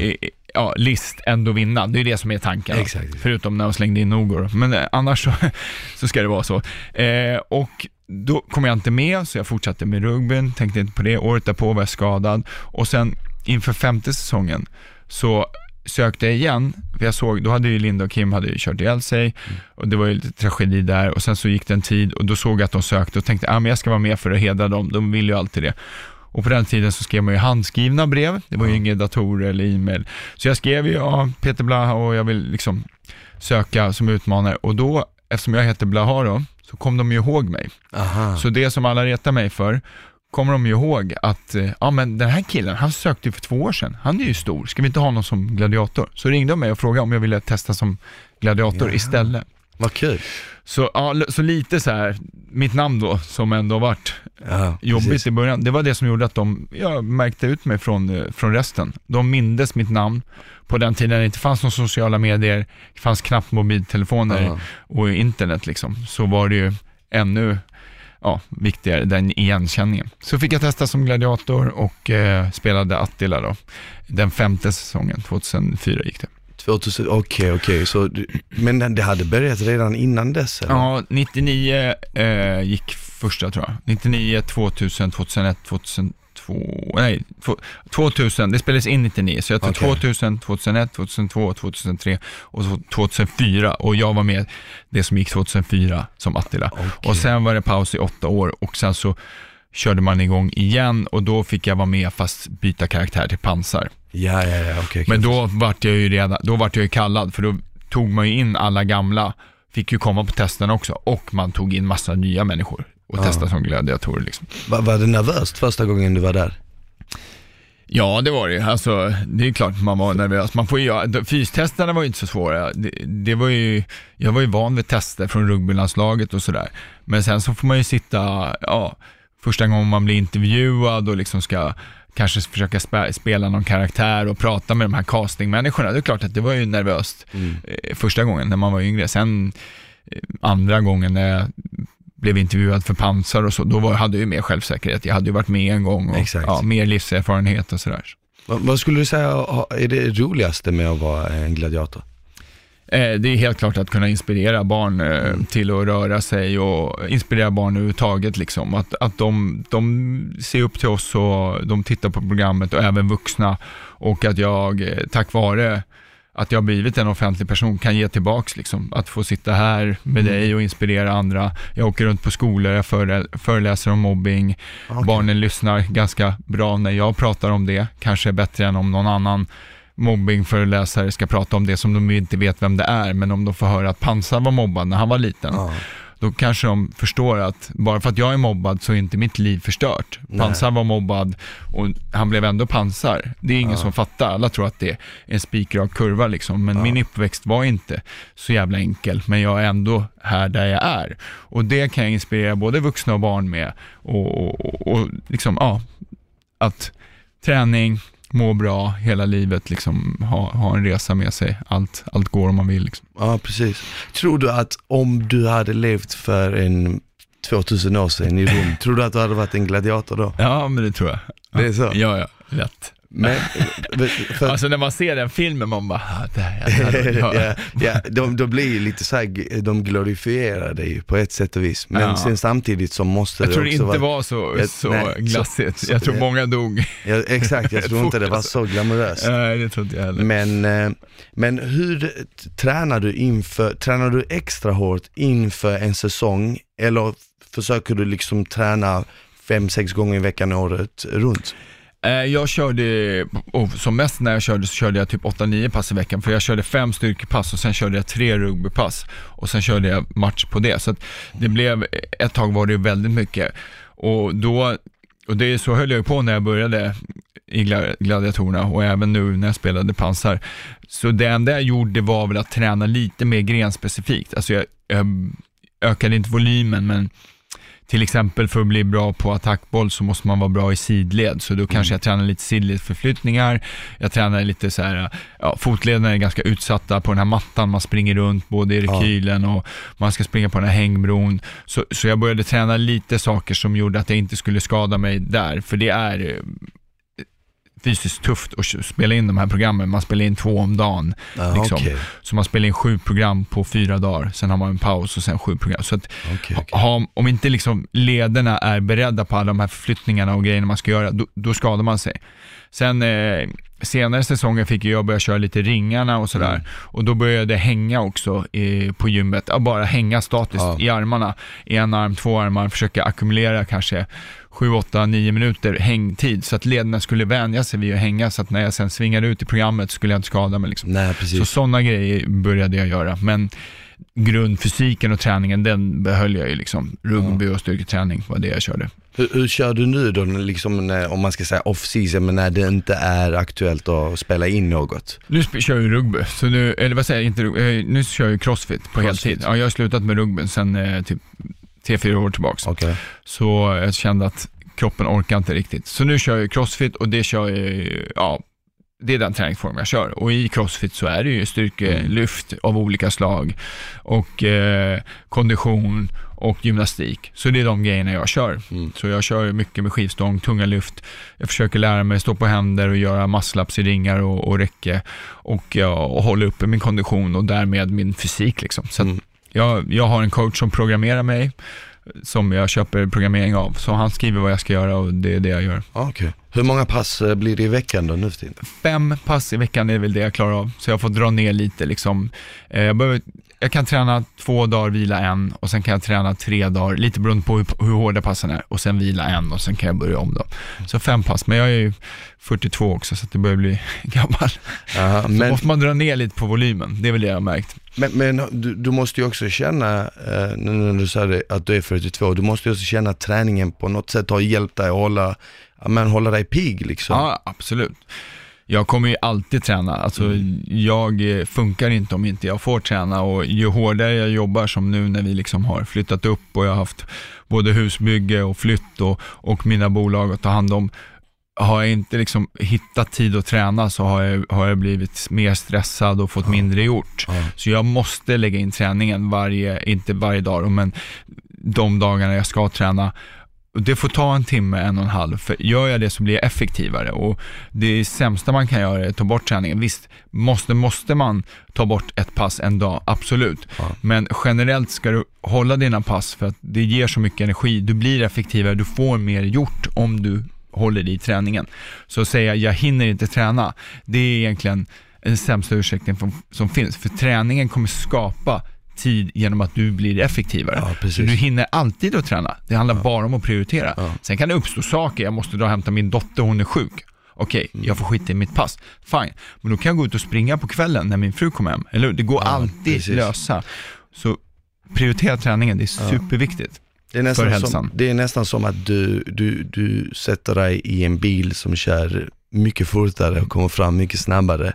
Ja, list ändå vinna. Det är det som är tanken. Exakt. Förutom när de slängde in Nogor. Men eh, annars så, så ska det vara så. Eh, och då kom jag inte med, så jag fortsatte med rugbyn, tänkte inte på det. Året därpå var jag skadad och sen inför femte säsongen så sökte jag igen, för jag såg, då hade ju Linda och Kim hade ju kört ihjäl sig och det var ju lite tragedi där och sen så gick det en tid och då såg jag att de sökte och tänkte, ah, men jag ska vara med för att hedra dem, de vill ju alltid det. Och på den tiden så skrev man ju handskrivna brev, det var ju Ja. inga datorer eller e-mail. Så jag skrev ju, ja, Peter Blaha och jag vill liksom söka som utmanare och då, eftersom jag heter Blaha då, så kom de ju ihåg mig. Aha. Så det som alla retar mig för, kommer de ju ihåg att, eh, ja men den här killen, han sökte ju för två år sedan, han är ju stor, ska vi inte ha honom som gladiator? Så ringde de mig och frågade om jag ville testa som gladiator Jaha. istället. Vad kul. Så, ja, så lite så här, mitt namn då, som ändå varit Ja, jobbigt precis. i början, det var det som gjorde att de, jag märkte ut mig från, eh, från resten. De mindes mitt namn på den tiden det inte fanns några sociala medier, det fanns knappt mobiltelefoner Ja. och internet liksom, så var det ju ännu, ja, viktigare, den igenkänningen. Så fick jag testa som gladiator och eh, spelade Attila då. Den femte säsongen, 2004 gick det. 2000, okej, okej, så du- men det hade börjat redan innan dess eller? Ja, 99 eh, gick första tror jag. 99, 2000, 2001, 2002, nej, två- 2000, det spelades in 99, så jag tror Okej. 2000, 2001, 2002, 2003 och så 2004 och jag var med det som gick 2004 som Attila. Okej. Och sen var det paus i åtta år och sen så körde man igång igen och då fick jag vara med fast byta karaktär till pansar. Ja, ja, ja, okej. Men då vart jag ju redan, då vart jag ju kallad för då tog man ju in alla gamla, fick ju komma på testen också och man tog in massa nya människor och Ja. testade som gladiatorer liksom. Var, var det nervöst första gången du var där? Ja, det var det ju. Alltså, det är klart man var nervös. Man får ju, göra- fystesterna var ju inte så svåra. Det, det var ju, jag var ju van vid tester från rugbylandslaget och sådär. Men sen så får man ju sitta, ja, första gången man blir intervjuad och liksom ska kanske försöka spe, spela någon karaktär och prata med de här castingmänniskorna. Det är klart att det var ju nervöst eh, första gången när man var yngre. Sen eh, andra gången när jag blev intervjuad för pansar och så, då var, hade jag ju mer självsäkerhet. Jag hade ju varit med en gång och Exakt. ja, mer livserfarenhet och sådär. Vad, vad skulle du säga är det roligaste med att vara en gladiator? Eh, Det är helt klart att kunna inspirera barn eh, till att röra sig och inspirera barn överhuvudtaget. Liksom. Att, att de, de ser upp till oss och de tittar på programmet och även vuxna. Och att jag, eh, tack vare att jag har blivit en offentlig person, kan ge tillbaks. Liksom. Att få sitta här med dig och inspirera andra. Jag åker runt på skolor, jag förel- föreläser om mobbing. Okej. Barnen lyssnar ganska bra när jag pratar om det, kanske bättre än om någon annan mobbingföreläsare ska prata om det som de inte vet vem det är, men om de får höra att Pansar var mobbad när han var liten, Ja. då kanske de förstår att bara för att jag är mobbad så är inte mitt liv förstört. Nej. Pansar var mobbad och han blev ändå pansar. Det är ingen Ja. som fattar, alla tror att det är en spikrak kurva liksom, men Ja. min uppväxt var inte så jävla enkel, men jag är ändå här där jag är. Och det kan jag inspirera både vuxna och barn med och, och, och, och liksom, ja, att träning, må bra hela livet, liksom, ha, ha en resa med sig. Allt, allt går om man vill. Liksom. Ja, precis. Tror du att om du hade levt för en 2000 år sedan i Rom, tror du att du hade varit en gladiator då? Ja, men det tror jag. Det är så? Ja, ja, lätt. Men, för, Alltså när man ser den filmen, man bara, ah, där, ja, där, ja. ja, ja, de, de blir ju lite så här, de glorifierar det ju på ett sätt och vis. Men Ja. sen samtidigt så måste Jag det tror det också inte vara... var så, Jag- så nej, glassigt. så- jag tror många dog. Ja, exakt, jag tror inte det var så glamoröst. Nej, det tror inte jag heller. Men, eh, men hur tränar du inför, tränar du extra hårt inför en säsong eller försöker du liksom träna fem, sex gånger i veckan året runt? Eh, jag körde, oh, som mest när jag körde så körde jag typ 8-9 pass i veckan, för jag körde fem styrkepass och sen körde jag tre rugbypass och sen körde jag match på det. Så att det blev, ett tag var det väldigt mycket. Och då, och det är så höll jag ju på när jag började i gladiatorerna och även nu när jag spelade pansar. Så det enda jag gjorde var väl att träna lite mer grenspecifikt. Alltså jag, jag ökade inte volymen men till exempel för att bli bra på attackboll så måste man vara bra i sidled, så då kanske jag tränar lite sidledsförflyttningar, jag tränar lite så här, ja, fotlederna är ganska utsatta på den här mattan, man springer runt både i rekylen och man ska springa på den här hängbron. Så, så jag började träna lite saker som gjorde att jag inte skulle skada mig där, för det är fysiskt tufft att spela in de här programmen. Man spelar in två om dagen. Ja, Liksom. Okej, Så man spelar in sju program på fyra dagar, sen har man en paus och sen sju program. Så att ha, okej. ha, om inte liksom lederna är beredda på alla de här förflyttningarna och grejerna man ska göra, då, då skadar man sig. Sen eh, senare säsonger fick jag börja köra lite ringarna och sådär. Mm. Och då började jag hänga också eh, på gymmet. Ja, bara hänga statiskt Ja. i armarna. En arm, två armar, försöka ackumulera kanske 7, 8, 9 minuter hängtid. Så att lederna skulle vänja sig vid att hänga. Så att när jag sen svingade ut i programmet skulle jag inte skada mig. Liksom. Nej, Så sådana grejer började jag göra. Men grundfysiken och träningen, den behöll jag ju liksom. Rugby och styrketräning var det jag körde. Hur, hur kör du nu då, liksom, när, om man ska säga off-season, men när det inte är aktuellt att spela in något? Nu kör jag ju rugby, så nu, eller vad säger jag, inte eh, nu kör jag ju crossfit på Crossfit. heltid. Ja, jag har slutat med rugby sen eh, typ 3-4 år tillbaks. Okej. Så jag kände att kroppen orkar inte riktigt. Så nu kör jag crossfit och det kör jag ja, det är den träningsform jag kör och i crossfit så är det ju styrkelyft av olika slag och eh, kondition och gymnastik. Så det är de grejerna jag kör. Mm. Så jag kör mycket med skivstång, tunga lyft. Jag försöker lära mig stå på händer och göra masslaps i ringar och, och räcke och, ja, och hålla uppe min kondition och därmed min fysik. Liksom. Så Mm. Jag, jag har en coach som programmerar mig, som jag köper programmering av. Så han skriver vad jag ska göra och det är det jag gör. Okej. Hur många pass eh, blir det i veckan då nu för tiden? Fem pass i veckan är väl det jag klarar av, så jag får dra ner lite liksom. Eh, Jag, behöver, jag kan träna två dagar, vila en och sen kan jag träna tre dagar, lite beroende på hur, hur hårda passen är och sen vila en och sen kan jag börja om då. Så fem pass, men jag är ju 42 också så det börjar bli gammal. Aha, Så men måste man dra ner lite på volymen, det är väl det jag har märkt. men, men du, du måste ju också känna, eh, nu när du sa det, att du är 42, du måste ju också känna att träningen på något sätt har hjälpt dig att hålla, men hålla dig pigg liksom. Ja, absolut. Jag kommer ju alltid träna. Alltså, Jag eh, funkar inte om inte jag får träna och ju hårdare jag jobbar som nu när vi liksom har flyttat upp och jag har haft både husbygge och flytt och, och mina bolag att ta hand om. Har jag inte liksom hittat tid att träna så har jag, har jag blivit mer stressad och fått mindre gjort. Ja. Så jag måste lägga in träningen varje, inte varje dag, men de dagarna jag ska träna. Det får ta en timme, en och en halv, för gör jag det så blir jag effektivare och det sämsta man kan göra är att ta bort träningen. Visst, måste, måste man ta bort ett pass en dag, absolut. Ja. Men generellt ska du hålla dina pass för att det ger så mycket energi, du blir effektivare, du får mer gjort om du håller i träningen. Så att säga, jag hinner inte träna, det är egentligen den sämsta ursäkten som finns, för träningen kommer skapa tid genom att du blir effektivare. Ja, Så du hinner alltid att träna. Det handlar bara om att prioritera. Ja. Sen kan det uppstå saker, jag måste dra och hämta min dotter, hon är sjuk. Okej, Mm. jag får skita i mitt pass. Fine. Men då kan jag gå ut och springa på kvällen när min fru kommer hem. Eller hur? Det går Ja, alltid precis. lösa. Så prioritera träningen, det är Ja. superviktigt. Det är, nästan som, det är nästan som att du, du, du sätter dig i en bil som kör mycket fortare och kommer fram mycket snabbare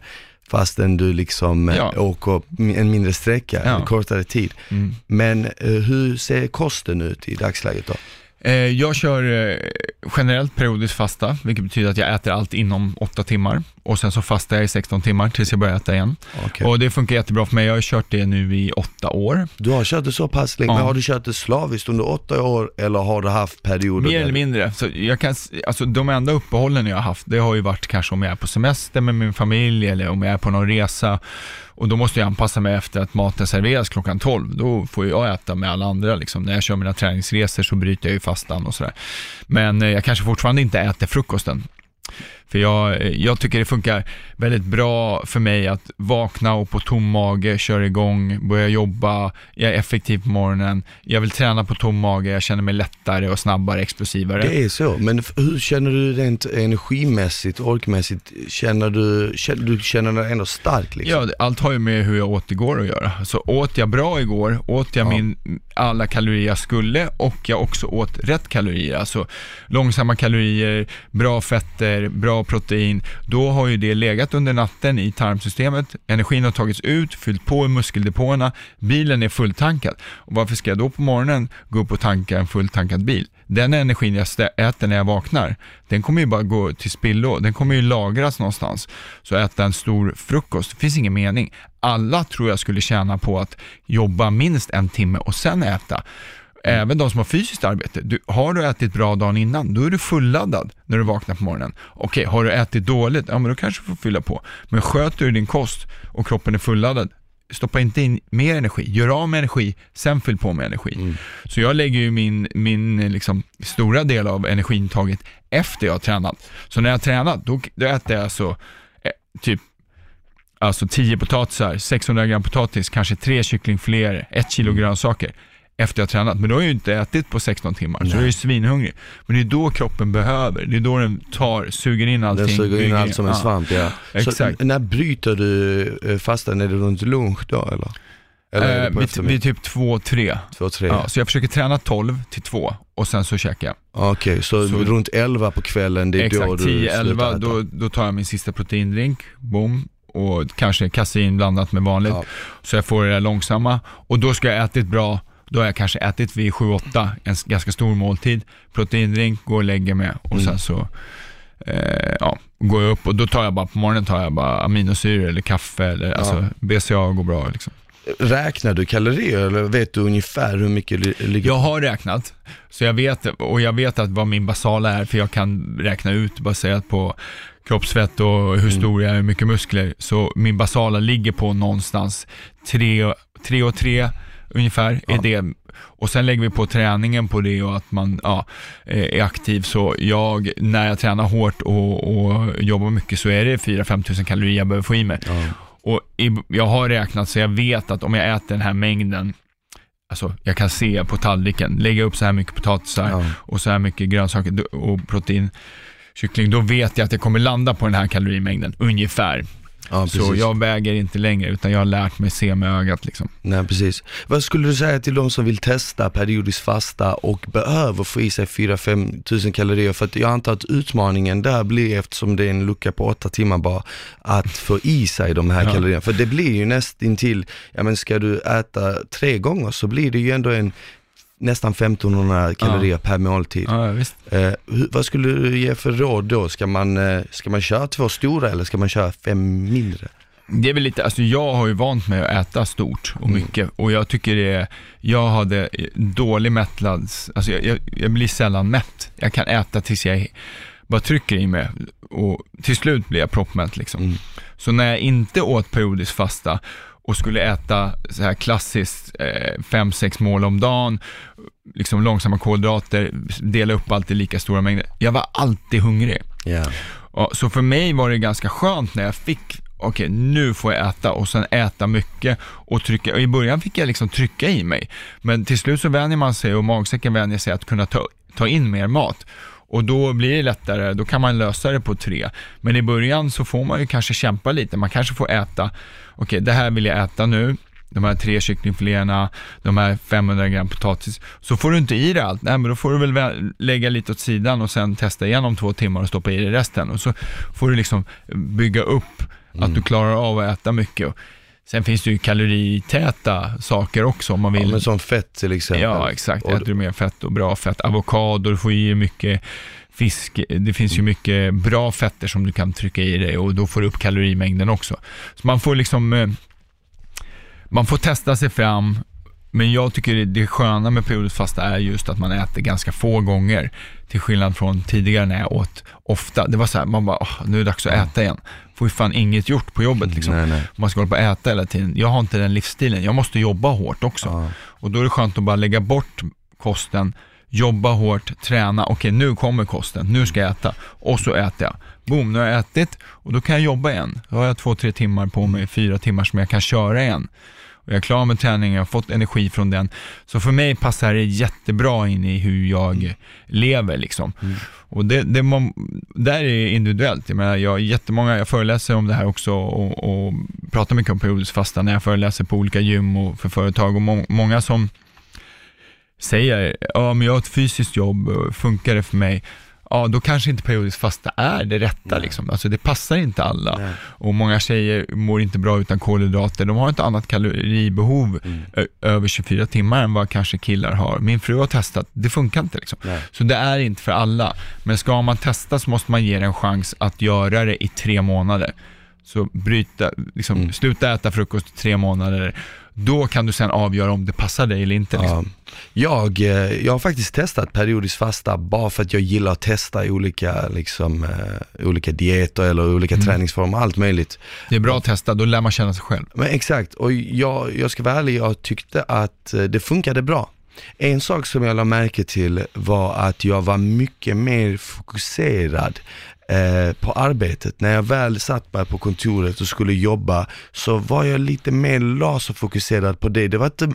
fastän du liksom eh, Ja. åker en mindre sträcka, Ja. en kortare tid. Mm. Men eh, hur ser kosten ut i dagsläget då? Eh, Jag kör eh, generellt periodiskt fasta, vilket betyder att jag äter allt inom 8 timmar och sen så fastar jag i 16 timmar tills jag börjar äta igen. Okej. Och det funkar jättebra för mig. Jag har kört det nu i 8 år. Du har kört det så pass länge, Ja. men har du kört det slaviskt under åtta år eller har du haft perioder? Mer eller mindre. Så jag kan, alltså de enda uppehållen jag har haft, det har ju varit kanske om jag är på semester med min familj eller om jag är på någon resa. Och då måste jag anpassa mig efter att maten serveras klockan 12. Då får jag äta med alla andra. Liksom. När jag kör mina träningsresor så bryter jag ju fastan och sådär. Men eh, jag kanske fortfarande inte äter frukosten. För jag, jag tycker det funkar väldigt bra för mig att vakna och på tom mage, köra igång, börja jobba, jag är effektiv på morgonen, jag vill träna på tom mage, jag känner mig lättare och snabbare, explosivare. Det är så, men hur känner du rent energimässigt, orkmässigt? Känner du, känner, du känner dig ändå stark liksom? Ja, allt har ju med hur jag åt igår att göra. Så åt jag bra igår, åt jag Ja. min, alla kalorier jag skulle och jag också åt rätt kalorier, alltså långsamma kalorier, bra fetter, bra protein, då har ju det legat under natten i tarmsystemet, energin har tagits ut, fyllt på i muskeldepåerna, bilen är fulltankad. Och varför ska jag då på morgonen gå upp och tanka en fulltankad bil? Den energin jag äter när jag vaknar, den kommer ju bara gå till spillo, den kommer ju lagras någonstans. Så äta en stor frukost, det finns ingen mening. Alla tror jag skulle tjäna på att jobba minst en timme och sen äta. Även de som har fysiskt arbete. Du, har du ätit bra dagen innan, då är du fulladdad när du vaknar på morgonen. Okej, har du ätit dåligt, ja men då kanske du får fylla på. Men sköter du din kost och kroppen är fulladdad, stoppa inte in mer energi. Gör av med energi, sen fyll på med energi. Mm. Så jag lägger ju min, min liksom, stora del av energiintaget efter jag har tränat. Så när jag har tränat, då, då äter jag alltså eh, typ alltså 10 potatisar, 600 gram potatis, kanske tre kycklingfiléer, ett kilo Mm. grönsaker efter jag har tränat. Men då har jag ju inte ätit på 16 timmar, så Nej. jag är ju svinhungrig. Men det är då kroppen behöver, det är då den tar, suger in allting. Den suger in allt som en ja. svamp ja. exakt. Så när bryter du eh, fastan? Är det runt lunch då eller? Eller Eh, vid, vid typ 2-3. Två, tre? Ja, så jag försöker träna 12 till 2 och sen så käkar jag. Okej, så, Så- runt 11 på kvällen, det är då Exakt, du 10-11, slutar äta? då, då tar jag min sista proteindrink, boom, och kanske kasein blandat med vanligt. Ja. Så jag får det där långsamma och då ska jag ätit bra, då har jag kanske ätit vid 7-8, en ganska stor måltid, proteindrink, går och lägger mig och Mm. sen så eh, ja, går jag upp och då tar jag bara, på morgonen tar jag bara aminosyror eller kaffe eller alltså BCA går bra liksom. Räknar du kalorier eller vet du ungefär hur mycket li- ligger? Jag har räknat, så jag vet, och jag vet att vad min basala är, för jag kan räkna ut baserat på kroppsfett och hur stor jag är, hur mycket muskler. Så min basala ligger på någonstans 3 och 3 ungefär, är det. Och sen lägger vi på träningen på det och att man ja, är aktiv. Så jag, när jag tränar hårt och, och jobbar mycket så är det 4-5 tusen kalorier jag behöver få i mig. Ja. Och jag har räknat så jag vet att om jag äter den här mängden, alltså jag kan se på tallriken, lägga upp så här mycket potatisar Ja. och så här mycket grönsaker och protein, kyckling, då vet jag att jag kommer landa på den här kalorimängden, ungefär. Ja, Så jag väger inte längre, utan jag har lärt mig se med ögat liksom. Nej, precis. Vad skulle du säga till de som vill testa periodiskt fasta och behöver få i sig 4-5 tusen kalorier? För att jag antar att utmaningen där blir, eftersom det är en lucka på åtta timmar bara, att få i sig de här Ja. kalorierna. För det blir ju nästintill, ja men ska du äta tre gånger så blir det ju ändå en nästan 1500 kalorier per måltid. Ja. Eh, vad skulle du ge för råd då? Ska man, eh, ska man köra två stora eller ska man köra fem mindre? Det är väl lite, alltså jag har ju vant mig att äta stort och Mm. mycket och jag tycker det är, jag hade dålig mättnads, alltså jag, jag, jag blir sällan mätt. Jag kan äta tills jag bara trycker i mig och till slut blir jag proppmätt liksom. Mm. Så när jag inte åt periodiskt fasta och skulle äta så här klassiskt eh, fem, sex mål om dagen, liksom långsamma kolhydrater, dela upp allt i lika stora mängder. Jag var alltid hungrig. Ja. Ja, så för mig var det ganska skönt när jag fick, okej nu får jag äta och sen äta mycket och trycka, och i början fick jag liksom trycka i mig. Men till slut så vänjer man sig och magsäcken vänjer sig att kunna ta, ta in mer mat. Och då blir det lättare, då kan man lösa det på tre. Men i början så får man ju kanske kämpa lite, man kanske får äta, okej det här vill jag äta nu, de här tre kycklingfiléerna, de här 500 gram potatis, så får du inte i dig allt, nej men då får du väl vä- lägga lite åt sidan och sen testa igen om två timmar och stoppa i dig resten. Och så får du liksom bygga upp att du klarar av att äta mycket. Sen finns det ju kaloritäta saker också om man Ja, vill. men som fett till exempel. Ja, exakt. Äter du mer fett och bra fett. Avokado, du får i mycket fisk. Det finns ju mycket bra fetter som du kan trycka i dig och då får du upp kalorimängden också. Så man får liksom, eh, man får testa sig fram. Men jag tycker det- det sköna med periodiskt fasta är just att man äter ganska få gånger. Till skillnad från tidigare när jag åt ofta. Det var så här, man bara, "Åh, nu är det dags att äta igen. Får ju fan inget gjort på jobbet liksom. Nej, nej. Man ska hålla på och äta hela tiden. Jag har inte den livsstilen. Jag måste jobba hårt också. Ja. Och då är det skönt att bara lägga bort kosten, jobba hårt, träna. Okej, nu kommer kosten, nu ska jag äta. Och så äter jag. Boom, nu har jag ätit och då kan jag jobba igen. Då har jag två, tre timmar på mig, fyra timmar som jag kan köra igen. Och jag är klar med träningen, jag har fått energi från den. Så för mig passar det jättebra in i hur jag lever liksom. Och det, det må, där är individuellt. Jag menar, jag jättemånga, jag föreläser om det här också och, och pratar mycket om periodisk fasta när jag föreläser på olika gym och för företag och må, många som säger, ja men jag har ett fysiskt jobb, funkar det för mig? Ja, då kanske inte periodisk fasta är det rätta Nej. liksom. Alltså det passar inte alla. Nej. Och många tjejer mår inte bra utan kolhydrater. De har ett annat kaloribehov Mm. över 24 timmar än vad kanske killar har. Min fru har testat, det funkar inte liksom. Så det är inte för alla. Men ska man testa så måste man ge det en chans att göra det i tre månader. Så bryta, liksom, Mm. sluta äta frukost i tre månader. Då kan du sen avgöra om det passar dig eller inte. Liksom. Ja. Jag, eh, jag har faktiskt testat periodiskt fasta bara för att jag gillar att testa olika, liksom, eh, olika dieter eller olika Mm. träningsformer, allt möjligt. Det är bra att testa, då lär man känna sig själv. Men exakt, och jag, jag ska vara ärlig, jag tyckte att eh, det funkade bra. En sak som jag la märke till var att jag var mycket mer fokuserad eh, på arbetet. När jag väl satt mig på kontoret och skulle jobba så var jag lite mer laserfokuserad på det. Det var inte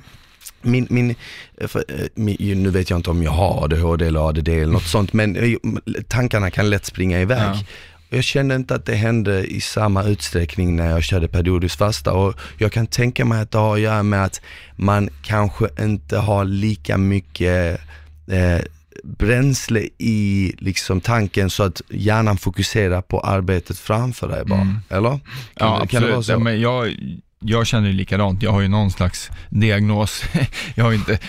min, min, eh, för, eh, min, nu vet jag inte om jag har ADHD eller ADD eller något sånt, men eh, tankarna kan lätt springa iväg. Ja. Jag kände inte att det hände i samma utsträckning när jag körde periodiskt fasta och jag kan tänka mig att det har att göra med att man kanske inte har lika mycket eh, bränsle i liksom tanken så att hjärnan fokuserar på arbetet framför dig bara, Mm. eller? Kan, Ja, kan det vara absolut. så? Ja, men jag, jag känner likadant, jag har ju någon slags diagnos. jag har ju inte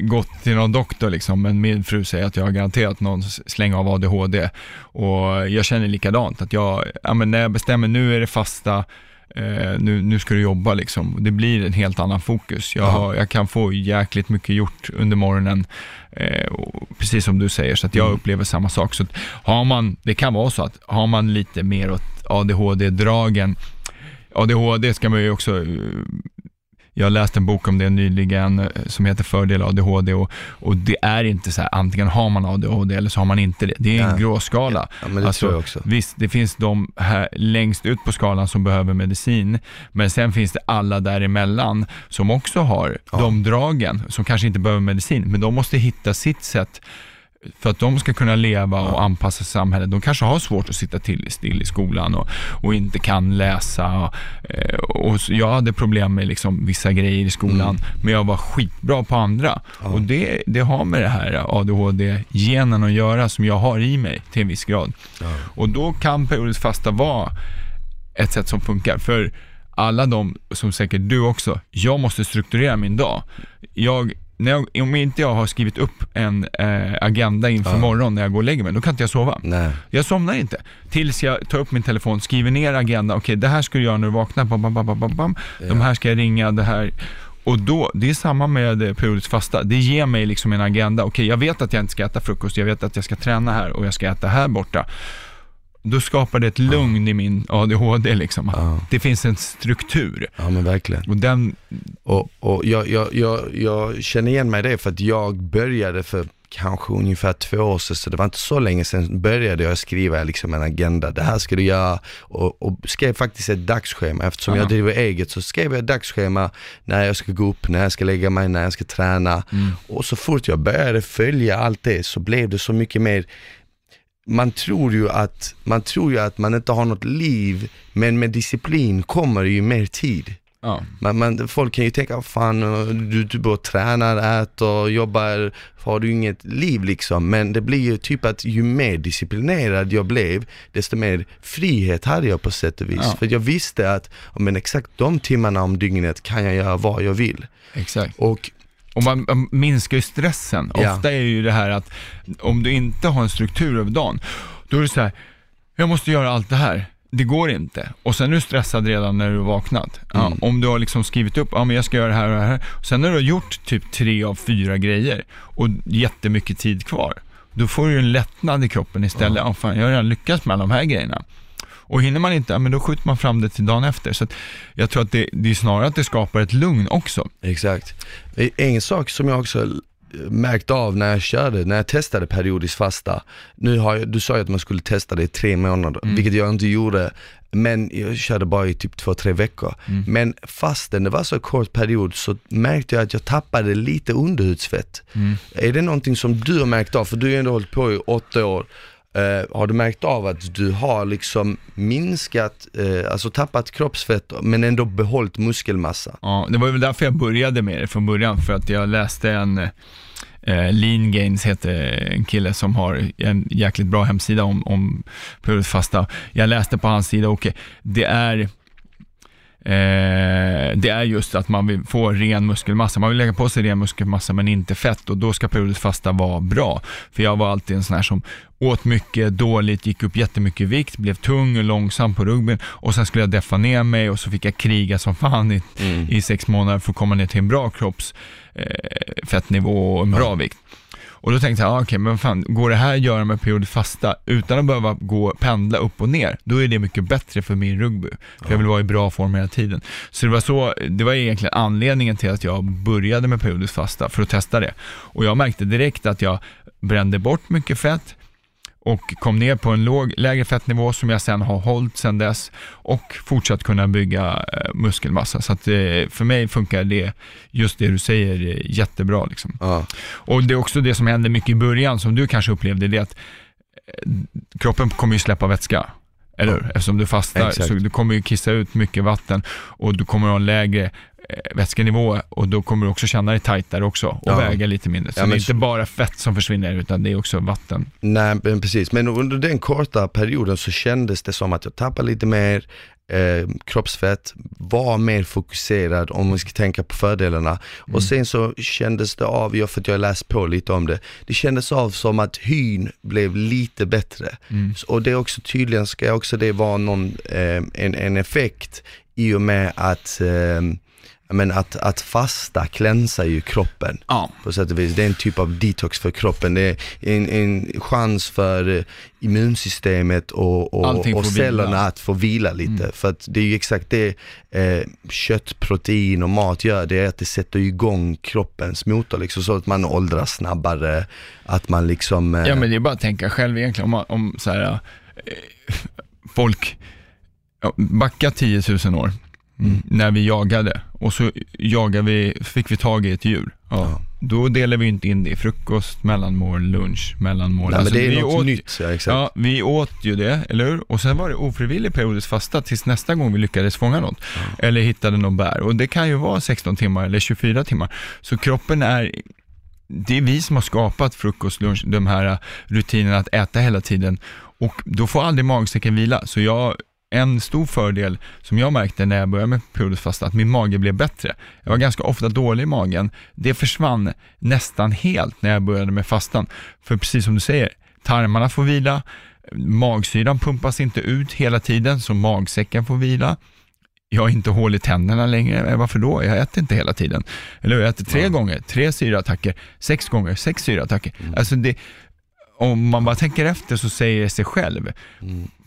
gått till någon doktor liksom, men min fru säger att jag har garanterat någon släng av ADHD. Och jag känner likadant, att jag, ja, men när jag bestämmer nu är det fasta, eh, nu, nu ska du jobba liksom. Det blir en helt annan fokus. Jag, har, jag kan få jäkligt mycket gjort under morgonen, eh, och, precis som du säger, så att jag Mm. upplever samma sak. Så har man, det kan vara så att har man lite mer åt ADHD-dragen, ADHD ska man ju också, eh, jag läste en bok om det nyligen eh, som heter Fördel ADHD och, och det är inte så här, antingen har man ADHD eller så har man inte det. Det är en gråskala. Ja, men det Alltså, tror jag också. Visst, det finns de här längst ut på skalan som behöver medicin, men sen finns det alla däremellan som också har Ja. de dragen, som kanske inte behöver medicin, men de måste hitta sitt sätt för att de ska kunna leva och anpassa samhället. De kanske har svårt att sitta till still i skolan och, och inte kan läsa. eh, Och så- jag hade problem med liksom vissa grejer i skolan, Mm. men jag var skitbra på andra. Ja. Och det, det har med det här ADHD-genen att göra som jag har i mig till en viss grad. Ja. Och då kan periodiskt fasta vara ett sätt som funkar. För alla de, som säkert du också, jag måste strukturera min dag. Jag, när jag, om inte jag har skrivit upp en eh, agenda inför Ja. morgon när jag går och lägger mig, då kan inte jag sova. Nej. Jag somnar inte. Tills jag tar upp min telefon, skriver ner agenda, okej det här ska du göra när du vaknar, bam, bam, bam, bam, bam, bam. de här ska jag ringa, det här. Och då, det är samma med eh, periodiskt fasta, det ger mig liksom en agenda, okej jag vet att jag inte ska äta frukost, jag vet att jag ska träna här och jag ska äta här borta. Då skapar det ett lugn i min ADHD liksom. Ja. Det finns en struktur. ja, men verkligen. Och den, Och, och jag, jag, jag, jag känner igen mig i det för att jag började för kanske ungefär två år sedan, så det var inte så länge sedan började jag skriva liksom en agenda. Det här ska du göra och, och skrev faktiskt ett dagsschema. Eftersom Aha. jag driver eget så skrev jag ett dagsschema när jag ska gå upp, när jag ska lägga mig, när jag ska träna. Och så fort jag började följa allt det så blev det så mycket mer man tror ju att man tror ju att man inte har något liv, men med disciplin kommer ju mer tid. ja. Man, man, folk kan ju tänka, "Vad fan, du, du bara tränar, äter, jobbar, har du inget liv liksom. Men det blir ju typ att ju mer disciplinerad jag blev, desto mer frihet hade jag på sätt och vis. Ja. För jag visste att, men exakt de timmarna om dygnet kan jag göra vad jag vill. exakt. Och Och man, man minskar ju stressen. Ja. Ofta är ju det här att om du inte har en struktur över dagen, då är det så här, jag måste göra allt det här. Det går inte. Och sen är du stressad redan när du har vaknat. Ja, Mm. Om du har liksom skrivit upp, ja men jag ska göra det här och det här. Sen när du har gjort typ tre av fyra grejer och jättemycket tid kvar, då får du en lättnad i kroppen istället. Ja, fan, jag har redan lyckats med alla de här grejerna. Och hinner man inte, men då skjuter man fram det till dagen efter. Så jag tror att det, det är snarare att det skapar ett lugn också. Exakt. En sak som jag också märkte av när jag körde, när jag testade periodiskt fasta. Nu har jag, du sa ju att man skulle testa det i tre månader, Mm. vilket jag inte gjorde. Men jag körde bara i typ två, tre veckor. Mm. Men fastän det var så kort period så märkte jag att jag tappade lite underhudsfett. Mm. Är det någonting som du har märkt av? För du har ju ändå hållit på i åtta år. Eh, har du märkt av att du har liksom minskat, eh, alltså tappat kroppsfett men ändå behållit muskelmassa? Ja, det var väl därför jag började med det från början, för att jag läste en eh, Lean Gains heter en kille som har en jäkligt bra hemsida om, om periodfasta. Jag läste på hans sida och det är Eh, det är just att man vill få ren muskelmassa. Man vill lägga på sig ren muskelmassa men inte fett och då ska periodiskt fasta vara bra. För jag var alltid en sån här som åt mycket, dåligt, gick upp jättemycket vikt, blev tung och långsam på ruggen och sen skulle jag deffa ner mig och så fick jag kriga som fan i, i sex månader för att komma ner till en bra kroppsfettnivå eh, fettnivå och en bra vikt. Och då tänkte jag, ah, okej, men fan, går det här att göra med periodiskt fasta utan att behöva gå pendla upp och ner, då är det mycket bättre för min rugby. För jag vill vara i bra form hela tiden. Så det var så, det var egentligen anledningen till att jag började med periodiskt fasta, för att testa det. Och jag märkte direkt att jag brände bort mycket fett, och kom ner på en låg, lägre fettnivå som jag sen har hållit sen dess och fortsatt kunna bygga eh, muskelmassa. Så att eh, för mig funkar det, just det du säger, eh, jättebra. Liksom. Ja, Och det är också det som hände mycket i början, som du kanske upplevde, det är att kroppen kommer ju släppa vätska. Eller hur? Eftersom du fastar, Exakt. så du kommer ju kissa ut mycket vatten och du kommer ha en lägre vätskenivå och då kommer du också känna dig tajtare också och Ja. väga lite mindre. Så Ja, det är inte så- bara fett som försvinner utan det är också vatten. Nej, men precis. Men under den korta perioden så kändes det som att jag tappade lite mer eh, kroppsfett, var mer fokuserad om man ska tänka på fördelarna. Och sen så kändes det av, ja, för att jag läst på lite om det, det kändes av som att hyn blev lite bättre. Så- Och det är också tydligen, ska också det vara någon, eh, en, en effekt i och med att eh, men att, att fasta klänsar ju kroppen Ja. på sätt och vis. Det är en typ av detox för kroppen. Det är en, en chans för eh, immunsystemet och, och, och cellerna vila. att få vila lite. För att det är ju exakt det eh, kött, protein och mat gör. Det är att det sätter igång kroppens motor liksom, så att man åldras snabbare. Att man liksom... Eh, Ja men det är bara att tänka själv egentligen om, man- om så här, eh, folk, backa 10 000 år, Mm. när vi jagade och så jagade vi, fick vi tag i ett djur. Ja. Då delade vi inte in det i frukost, mellanmål, lunch, mellanmål. nej, Alltså, men det är vi något åt, nytt. Ja, exakt. Ja, vi åt ju det, eller hur? Och sen var det ofrivillig periodisk fasta tills nästa gång vi lyckades fånga något. Eller hittade någon bär. Och det kan ju vara 16 timmar eller 24 timmar. Så kroppen är, det är vi som har skapat frukost, lunch, de här rutinerna att äta hela tiden. Och då får aldrig magsäcken vila. Så jag, en stor fördel som jag märkte när jag började med periodisk fasta, att min mage blev bättre. Jag var ganska ofta dålig i magen. Det försvann nästan helt när jag började med fastan. För precis som du säger, tarmarna får vila, magsyran pumpas inte ut hela tiden, så magsäcken får vila. Jag har inte hål i tänderna längre, Eh, varför då? Jag äter inte hela tiden. Eller jag äter tre gånger, tre syraattacker, sex gånger, sex syraattacker. Alltså det, om man bara tänker efter så säger det sig själv. Påfrestar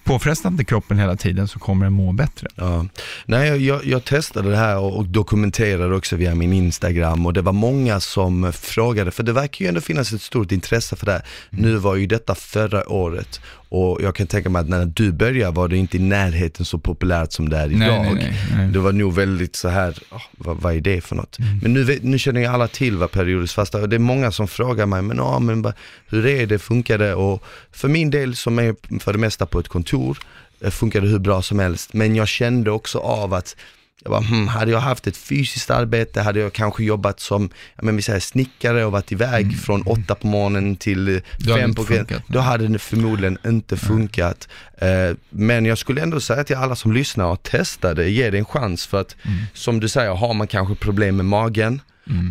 inte kroppen hela tiden så kommer den må bättre. Ja. Nej, jag, jag, jag testade det här och, och dokumenterade också via min Instagram och det var många som frågade, för det verkar ju ändå finnas ett stort intresse för det här. Nu var ju detta förra året och jag kan tänka mig att när du började var det inte i närheten så populärt som det är idag. Nej, nej, nej. Det var nog väldigt så här, "Ah, vad, vad är det för något? Men nu, nu känner ju alla till vad periodiskt fasta och det är många som frågar mig, men, ja, men hur är det, funkar det? Och för min del som är för det mesta på ett kontor, eh, funkar det hur bra som helst. Men jag kände också av att jag bara, hmm, hade jag haft ett fysiskt arbete, hade jag kanske jobbat som, men vi säger snickare och varit iväg från åtta på morgonen till eh, Mm. Det fem på kvällen, då hade det förmodligen inte funkat. Eh, Men jag skulle ändå säga till alla som lyssnar och testa det, ge det en chans för att Mm. som du säger, har man kanske problem med magen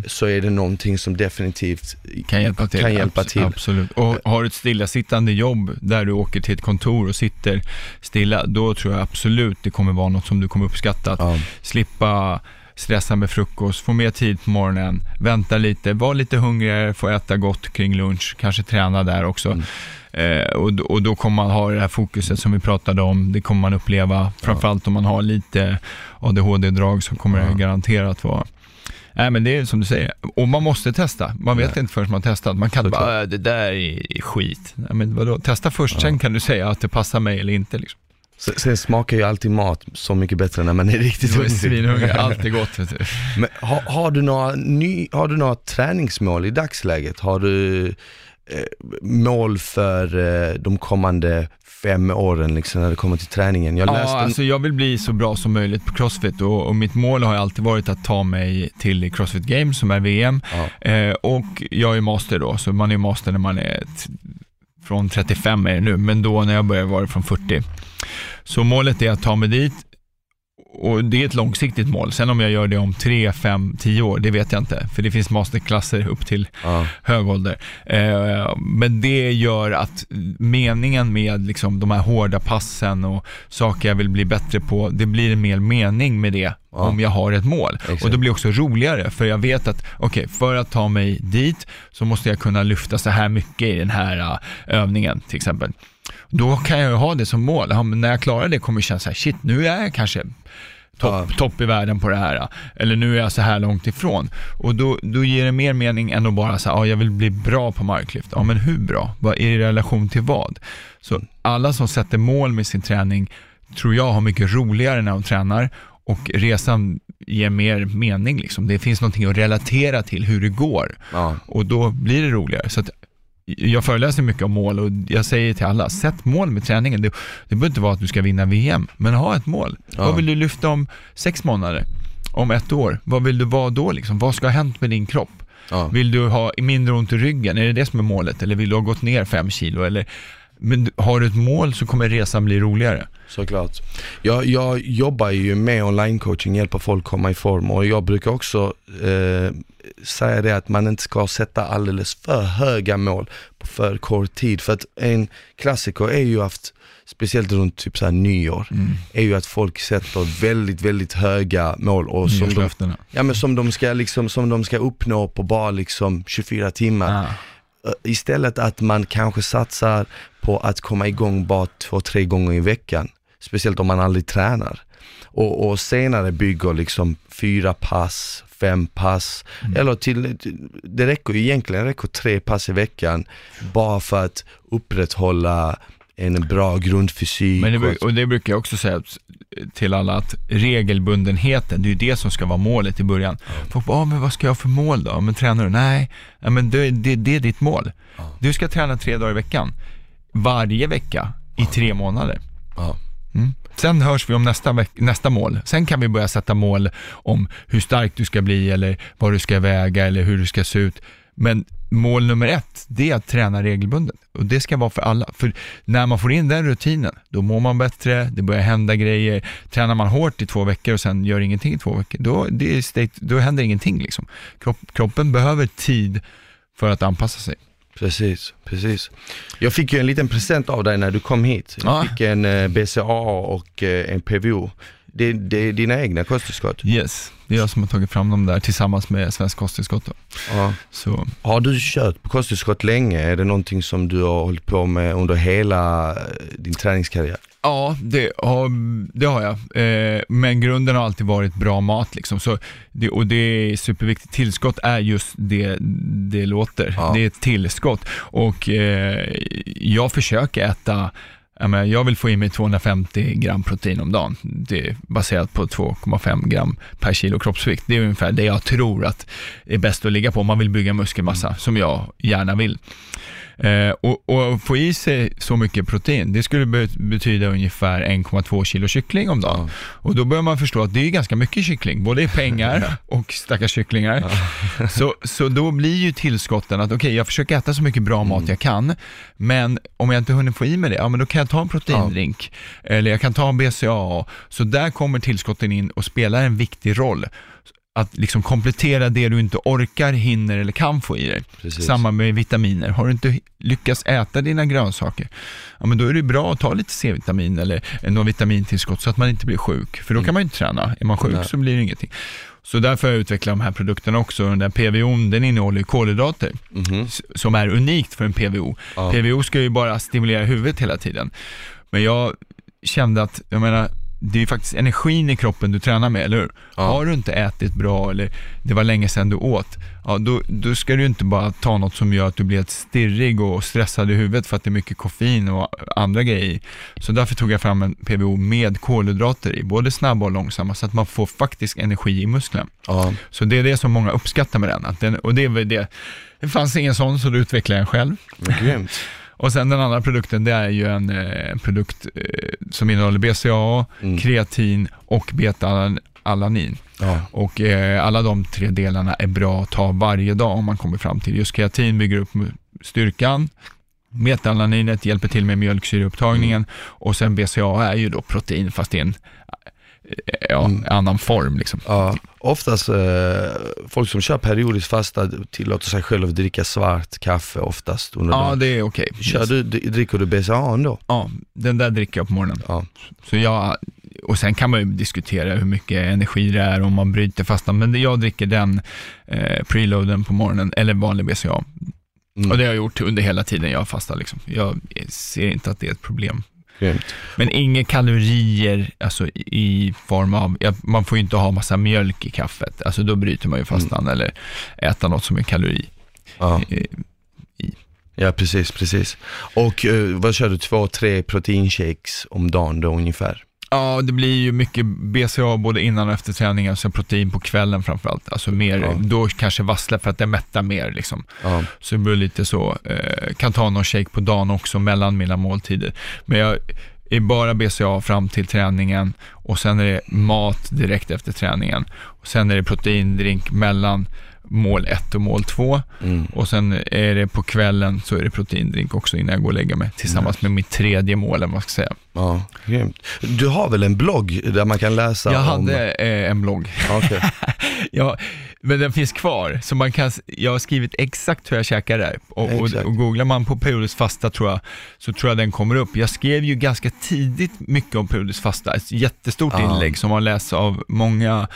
så är det någonting som definitivt Kan hjälpa till. Kan hjälpa till. Absolut. Och har du ett stillasittande jobb där du åker till ett kontor och sitter stilla, då tror jag absolut det kommer vara något som du kommer uppskatta. Att Ja. slippa stressa med frukost, få mer tid på morgonen, vänta lite, vara lite hungrigare, få äta gott kring lunch, kanske träna där också. Mm. Eh, och, då- och då kommer man ha det här fokuset som vi pratade om, det kommer man uppleva, framförallt om man har lite ADHD-drag så kommer Ja. det garanterat vara Nej men det är som du säger, och man måste testa. Man vet inte förrän man testat. Man kan Såklart. bara, "Äh, det där är skit. Nej, men vadå? Testa först, sen kan du säga att det passar mig eller inte. Liksom. Sen, smakar ju alltid mat så mycket bättre när man är riktigt är svinhungrig, allt är gott. Men har, har, du några ny, har du några träningsmål i dagsläget? Har du eh, mål för eh, de kommande fem åren liksom, när det kommer till träningen? Jag läste Ja, alltså jag vill bli så bra som möjligt på Crossfit och, och mitt mål har alltid varit att ta mig till Crossfit Games som är VM. Ja. Eh, och jag är master då, så man är master när man är från 35 är det nu, men då när jag började var det från 40. Så målet är att ta mig dit och det är ett långsiktigt mål. Sen om jag gör det om 3, 5, 10 år, det vet jag inte. För det finns masterklasser upp till ja. hög ålder. Eh, men det gör att meningen med liksom de här hårda passen och saker jag vill bli bättre på, det blir en mer mening med det Ja. om jag har ett mål. Exakt. Och det blir också roligare, för jag vet att okej, för att ta mig dit så måste jag kunna lyfta så här mycket i den här uh, övningen till exempel. Då kan jag ju ha det som mål. Ja, men när jag klarar det kommer jag känna så här, shit, nu är jag kanske topp Ja. topp i världen på det här. Eller nu är jag så här långt ifrån. Och då, då ger det mer mening än att bara säga, ja jag vill bli bra på marklyft. Ja men hur bra? Vad är i relation till vad? Så alla som sätter mål med sin träning tror jag har mycket roligare när de tränar och resan ger mer mening liksom. Det finns någonting att relatera till hur det går Ja. och då blir det roligare. Så att jag föreläser mycket om mål och jag säger till alla, sätt mål med träningen. Det, det behöver inte vara att du ska vinna VM, men ha ett mål. Ja. Vad vill du lyfta om sex månader? om ett år, vad vill du vara då liksom? Vad ska ha hänt med din kropp? Ja. Vill du ha mindre ont i ryggen? Är det det som är målet? Eller vill du ha gått ner fem kilo? Eller, men har du ett mål så kommer resan bli roligare. Såklart. Jag, jag jobbar ju med online-coaching, hjälper folk komma i form och jag brukar också eh, säga det att man inte ska sätta alldeles för höga mål på för kort tid. För att en klassiker är ju haft, speciellt runt typ så här nyår, är ju att folk sätter väldigt, väldigt höga mål och som de, ja, men som, de ska liksom, som de ska uppnå på bara liksom 24 timmar. Ah. Eh, Istället att man kanske satsar på att komma igång bara två, tre gånger i veckan. Speciellt om man aldrig tränar. Och, och senare bygger liksom fyra pass, fem pass, eller till, det räcker egentligen räcker tre pass i veckan bara för att upprätthålla en bra grundfysik. Men det, och- det brukar jag också säga till alla att regelbundenheten, det är ju det som ska vara målet i början. Folk bara, ah, men vad ska jag ha för mål då? Men tränar du? Nej, ja, men det, det, det är ditt mål. Du ska träna tre dagar i veckan, varje vecka i tre månader. Mm. Sen hörs vi om nästa, nästa mål. Sen kan vi börja sätta mål om hur stark du ska bli eller vad du ska väga eller hur du ska se ut. Men mål nummer ett, det är att träna regelbundet. Och det ska vara för alla. För när man får in den rutinen, då mår man bättre, det börjar hända grejer. Tränar man hårt i två veckor och sen gör ingenting i två veckor, då, det är state, då händer ingenting. Liksom. Kropp, kroppen behöver tid för att anpassa sig. Precis, precis. Jag fick ju en liten present av dig när du kom hit. Jag Ja. fick en eh, BCA och eh, en PVO. Det, det är dina egna kosttillskott. Yes, det är jag som har tagit fram dem där tillsammans med Svensk Kosttillskott. Ja. Så Har du kört på kosttillskott länge? Är det någonting som du har hållit på med under hela eh, din träningskarriär? Ja, det har, det har jag. Eh, men grunden har alltid varit bra mat. Liksom. Så det, och det är superviktigt. Tillskott är just det det låter. Ja. Det är ett tillskott. Och eh, jag försöker äta jag, vill få i mig 250 gram protein om dagen. Det är baserat på 2,5 gram per kilo kroppsvikt. Det är ungefär det jag tror att är bäst att ligga på om man vill bygga muskelmassa, som jag gärna vill. Eh, och, och få i sig så mycket protein, det skulle be- betyda ungefär 1,2 kilo kyckling om dagen. Och då börjar man förstå att det är ganska mycket kyckling, både i pengar och stackars kycklingar. Så, så då blir ju tillskotten att okej, jag försöker äta så mycket bra mat jag kan, men om jag inte hunnit få i mig det, ja men då kan jag ta en proteindrink, eller jag kan ta en BCAA. Så där kommer tillskotten in och spelar en viktig roll. Att liksom komplettera det du inte orkar, hinner eller kan få i dig. Precis. Samma med vitaminer. Har du inte lyckats äta dina grönsaker, ja men då är det bra att ta lite C-vitamin eller någon vitamintillskott så att man inte blir sjuk. För då kan man ju inte träna. Är man sjuk Nej. så blir det ingenting. Så därför har jag utvecklat de här produkterna också. Den där PVOn, den innehåller kolhydrater s- som är unikt för en PVO. Ja. PVO ska ju bara stimulera huvudet hela tiden. Men jag kände att, jag menar, det är faktiskt energin i kroppen du tränar med, eller hur? Ja. Har du inte ätit bra eller det var länge sedan du åt, ja då, då ska du inte bara ta något som gör att du blir helt stirrig och stressad i huvudet för att det är mycket koffein och andra grejer i. Så därför tog jag fram en PVO med kolhydrater i, både snabba och långsamma, så att man får faktisk energi i musklerna. Ja. Så det är det som många uppskattar med den. Den och det är väl det. Det fanns ingen sån, så då utvecklade jag en själv. Grymt. Och sen den andra produkten, det är ju en eh, produkt eh, som innehåller BCAA, Mm. kreatin och beta-alanin. Ja. Och eh, alla de tre delarna är bra att ta varje dag om man kommer fram till. Just kreatin bygger upp styrkan, beta-alaninet hjälper till med mjölksyreupptagningen och sen BCAA är ju då protein fast i en eh, ja, Mm. annan form. Liksom. Ja, oftast eh, folk som kör periodiskt fasta tillåter sig själv att dricka svart kaffe oftast under Ja, dagen. det är okej. Kör du, dricker du BCAA då? Ja, den där dricker jag på morgonen. Ja. Så jag, och sen kan man ju diskutera hur mycket energi det är om man bryter fastan, men jag dricker den eh, preloaden på morgonen, eller vanlig BCA. Mm. Och det har jag gjort under hela tiden jag fastar. Liksom. Jag ser inte att det är ett problem. Grymt. Men inga kalorier alltså, i- form av, ja, man får ju inte ha massa mjölk i kaffet, alltså då bryter man ju fastan, eller äta något som är kalori. Ja. Eh, ja, precis, precis. Och eh, vad kör du? Två, tre proteinshakes om dagen då ungefär? Ja, det blir ju mycket BCA både innan och efter träningen, så protein på kvällen framförallt. Alltså mer, Ja. då kanske vassla för att det mättar mer liksom. Ja. Så det blir lite så, eh, kan ta någon shake på dagen också mellan mina måltider. Men jag, är bara BCA fram till träningen och sen är det mat direkt efter träningen. Och sen är det proteindrink mellan mål 1 och mål 2 Mm. och sen är det på kvällen så är det proteindrink också innan jag går och lägger mig tillsammans med mitt tredje mål, vad man ska säga. Ja, grymt. Du har väl en blogg där man kan läsa Jag om... hade eh, en blogg, okej. ja, men den finns kvar, så man kan, jag har skrivit exakt hur jag käkar där. Och, och, och googlar man på periodisk fasta tror jag, så tror jag den kommer upp. Jag skrev ju ganska tidigt mycket om periodisk fasta, ett jättestort Ja. inlägg som har lästs av många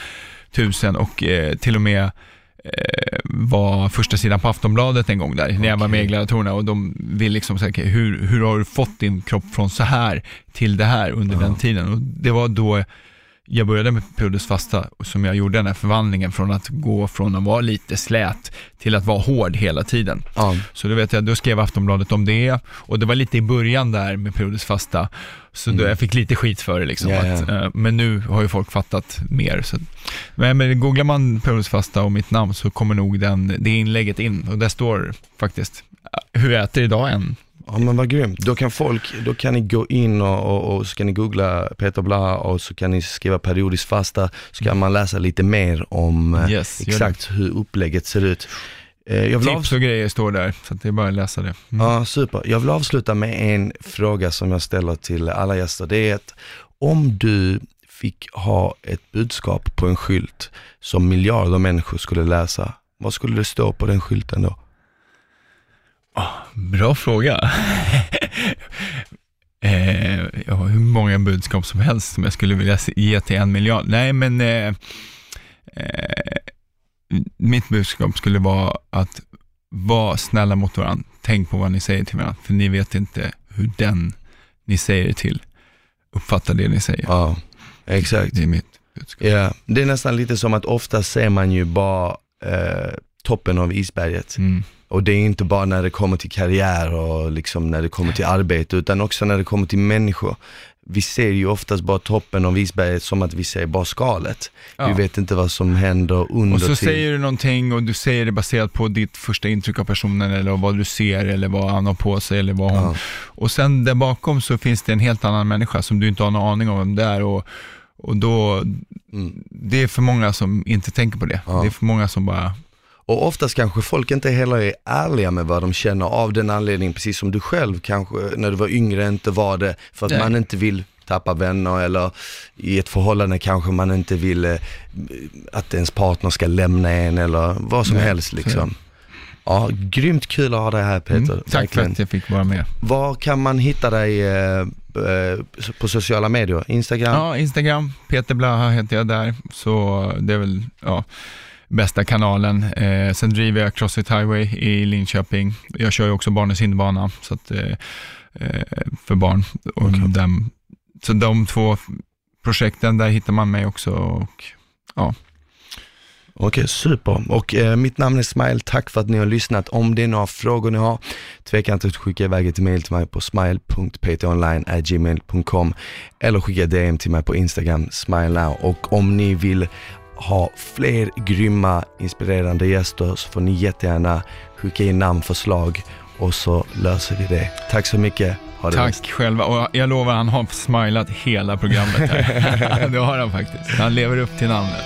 tusen och eh, till och med var första sidan på Aftonbladet en gång där, när jag var med i. Gladiatorerna och de vill liksom säga, okej, hur, hur har du fått din kropp från så här till det här under Ja. den tiden? Och det var då jag började med periodisk fasta, som jag gjorde den här förvandlingen från att gå från att vara lite slät till att vara hård hela tiden. Ja, Så då vet jag, då skrev Aftonbladet om det och det var lite i början där med periodisk fasta. Så då Mm. jag fick lite skit för det liksom. Ja, Att, ja. eh, men nu har ju folk fattat mer. Så. Men, men googlar man periodisk fasta och mitt namn så kommer nog den, det inlägget in och där står faktiskt, hur jag äter idag än. Ja men vad grymt. Då kan folk, då kan ni gå in och, och, och så kan ni googla Peter Blaha och så kan ni skriva periodisk fasta, så kan man läsa lite mer om eh, Yes, exakt hur upplägget ser ut. Eh, Tips och grejer står där, så att det är bara att läsa det. Mm. Ja, super. Jag vill avsluta med en fråga som jag ställer till alla gäster. Det är att om du fick ha ett budskap på en skylt som miljarder människor skulle läsa, vad skulle det stå på den skylten då? Bra fråga. eh, jag har hur många budskap som helst som jag skulle vilja ge till en miljard. Nej, men eh, eh, mitt budskap skulle vara att vara snälla mot varandra. Tänk på vad ni säger till varandra, för ni vet inte hur den ni säger det till uppfattar det ni säger. Ja, exakt. Det är mitt budskap. Ja, det är nästan lite som att ofta ser man ju bara eh, toppen av isberget. Mm. Och det är inte bara när det kommer till karriär och liksom när det kommer till arbete, utan också när det kommer till människor. Vi ser ju oftast bara toppen av isberget som att vi ser bara skalet. Ja. Vi vet inte vad som händer under Och så till. säger du någonting och du säger det baserat på ditt första intryck av personen eller vad du ser eller vad han har på sig eller vad hon Ja. Och sen där bakom så finns det en helt annan människa som du inte har någon aning om vem det är och, och då, Mm. det är för många som inte tänker på det. Ja. Det är för många som bara, Och oftast kanske folk inte heller är ärliga med vad de känner av den anledningen, precis som du själv kanske när du var yngre inte var det, för att Nej. man inte vill tappa vänner eller i ett förhållande kanske man inte vill eh, att ens partner ska lämna en eller vad som Nej, helst liksom. Ja, grymt kul att ha dig här Peter. mm, tack för Verkligen. att jag fick vara med. Var kan man hitta dig eh, eh, på sociala medier? Instagram? Ja, Instagram, Peter Blaha heter jag där, så det är väl, ja, bästa kanalen. Eh, sen driver jag Crossfit Highway i Linköping. Jag kör ju också barnens hinderbana, så att, eh, eh, för barn. Och dem, så de två projekten, där hittar man mig också. Och, Okej, super. Och eh, mitt namn är Smile. Tack för att ni har lyssnat. Om det är några frågor ni har, tveka inte att skicka iväg ett mail till mig på smile.ptonline.gmail.com eller skicka DM till mig på Instagram, smile now. Och om ni vill ha fler grymma, inspirerande gäster så får ni jättegärna skicka in namnförslag och så löser vi det. Tack så mycket. Ha det Tack bäst. själva. Och jag lovar, han har smilat hela programmet här. det har han faktiskt. Han lever upp till namnet.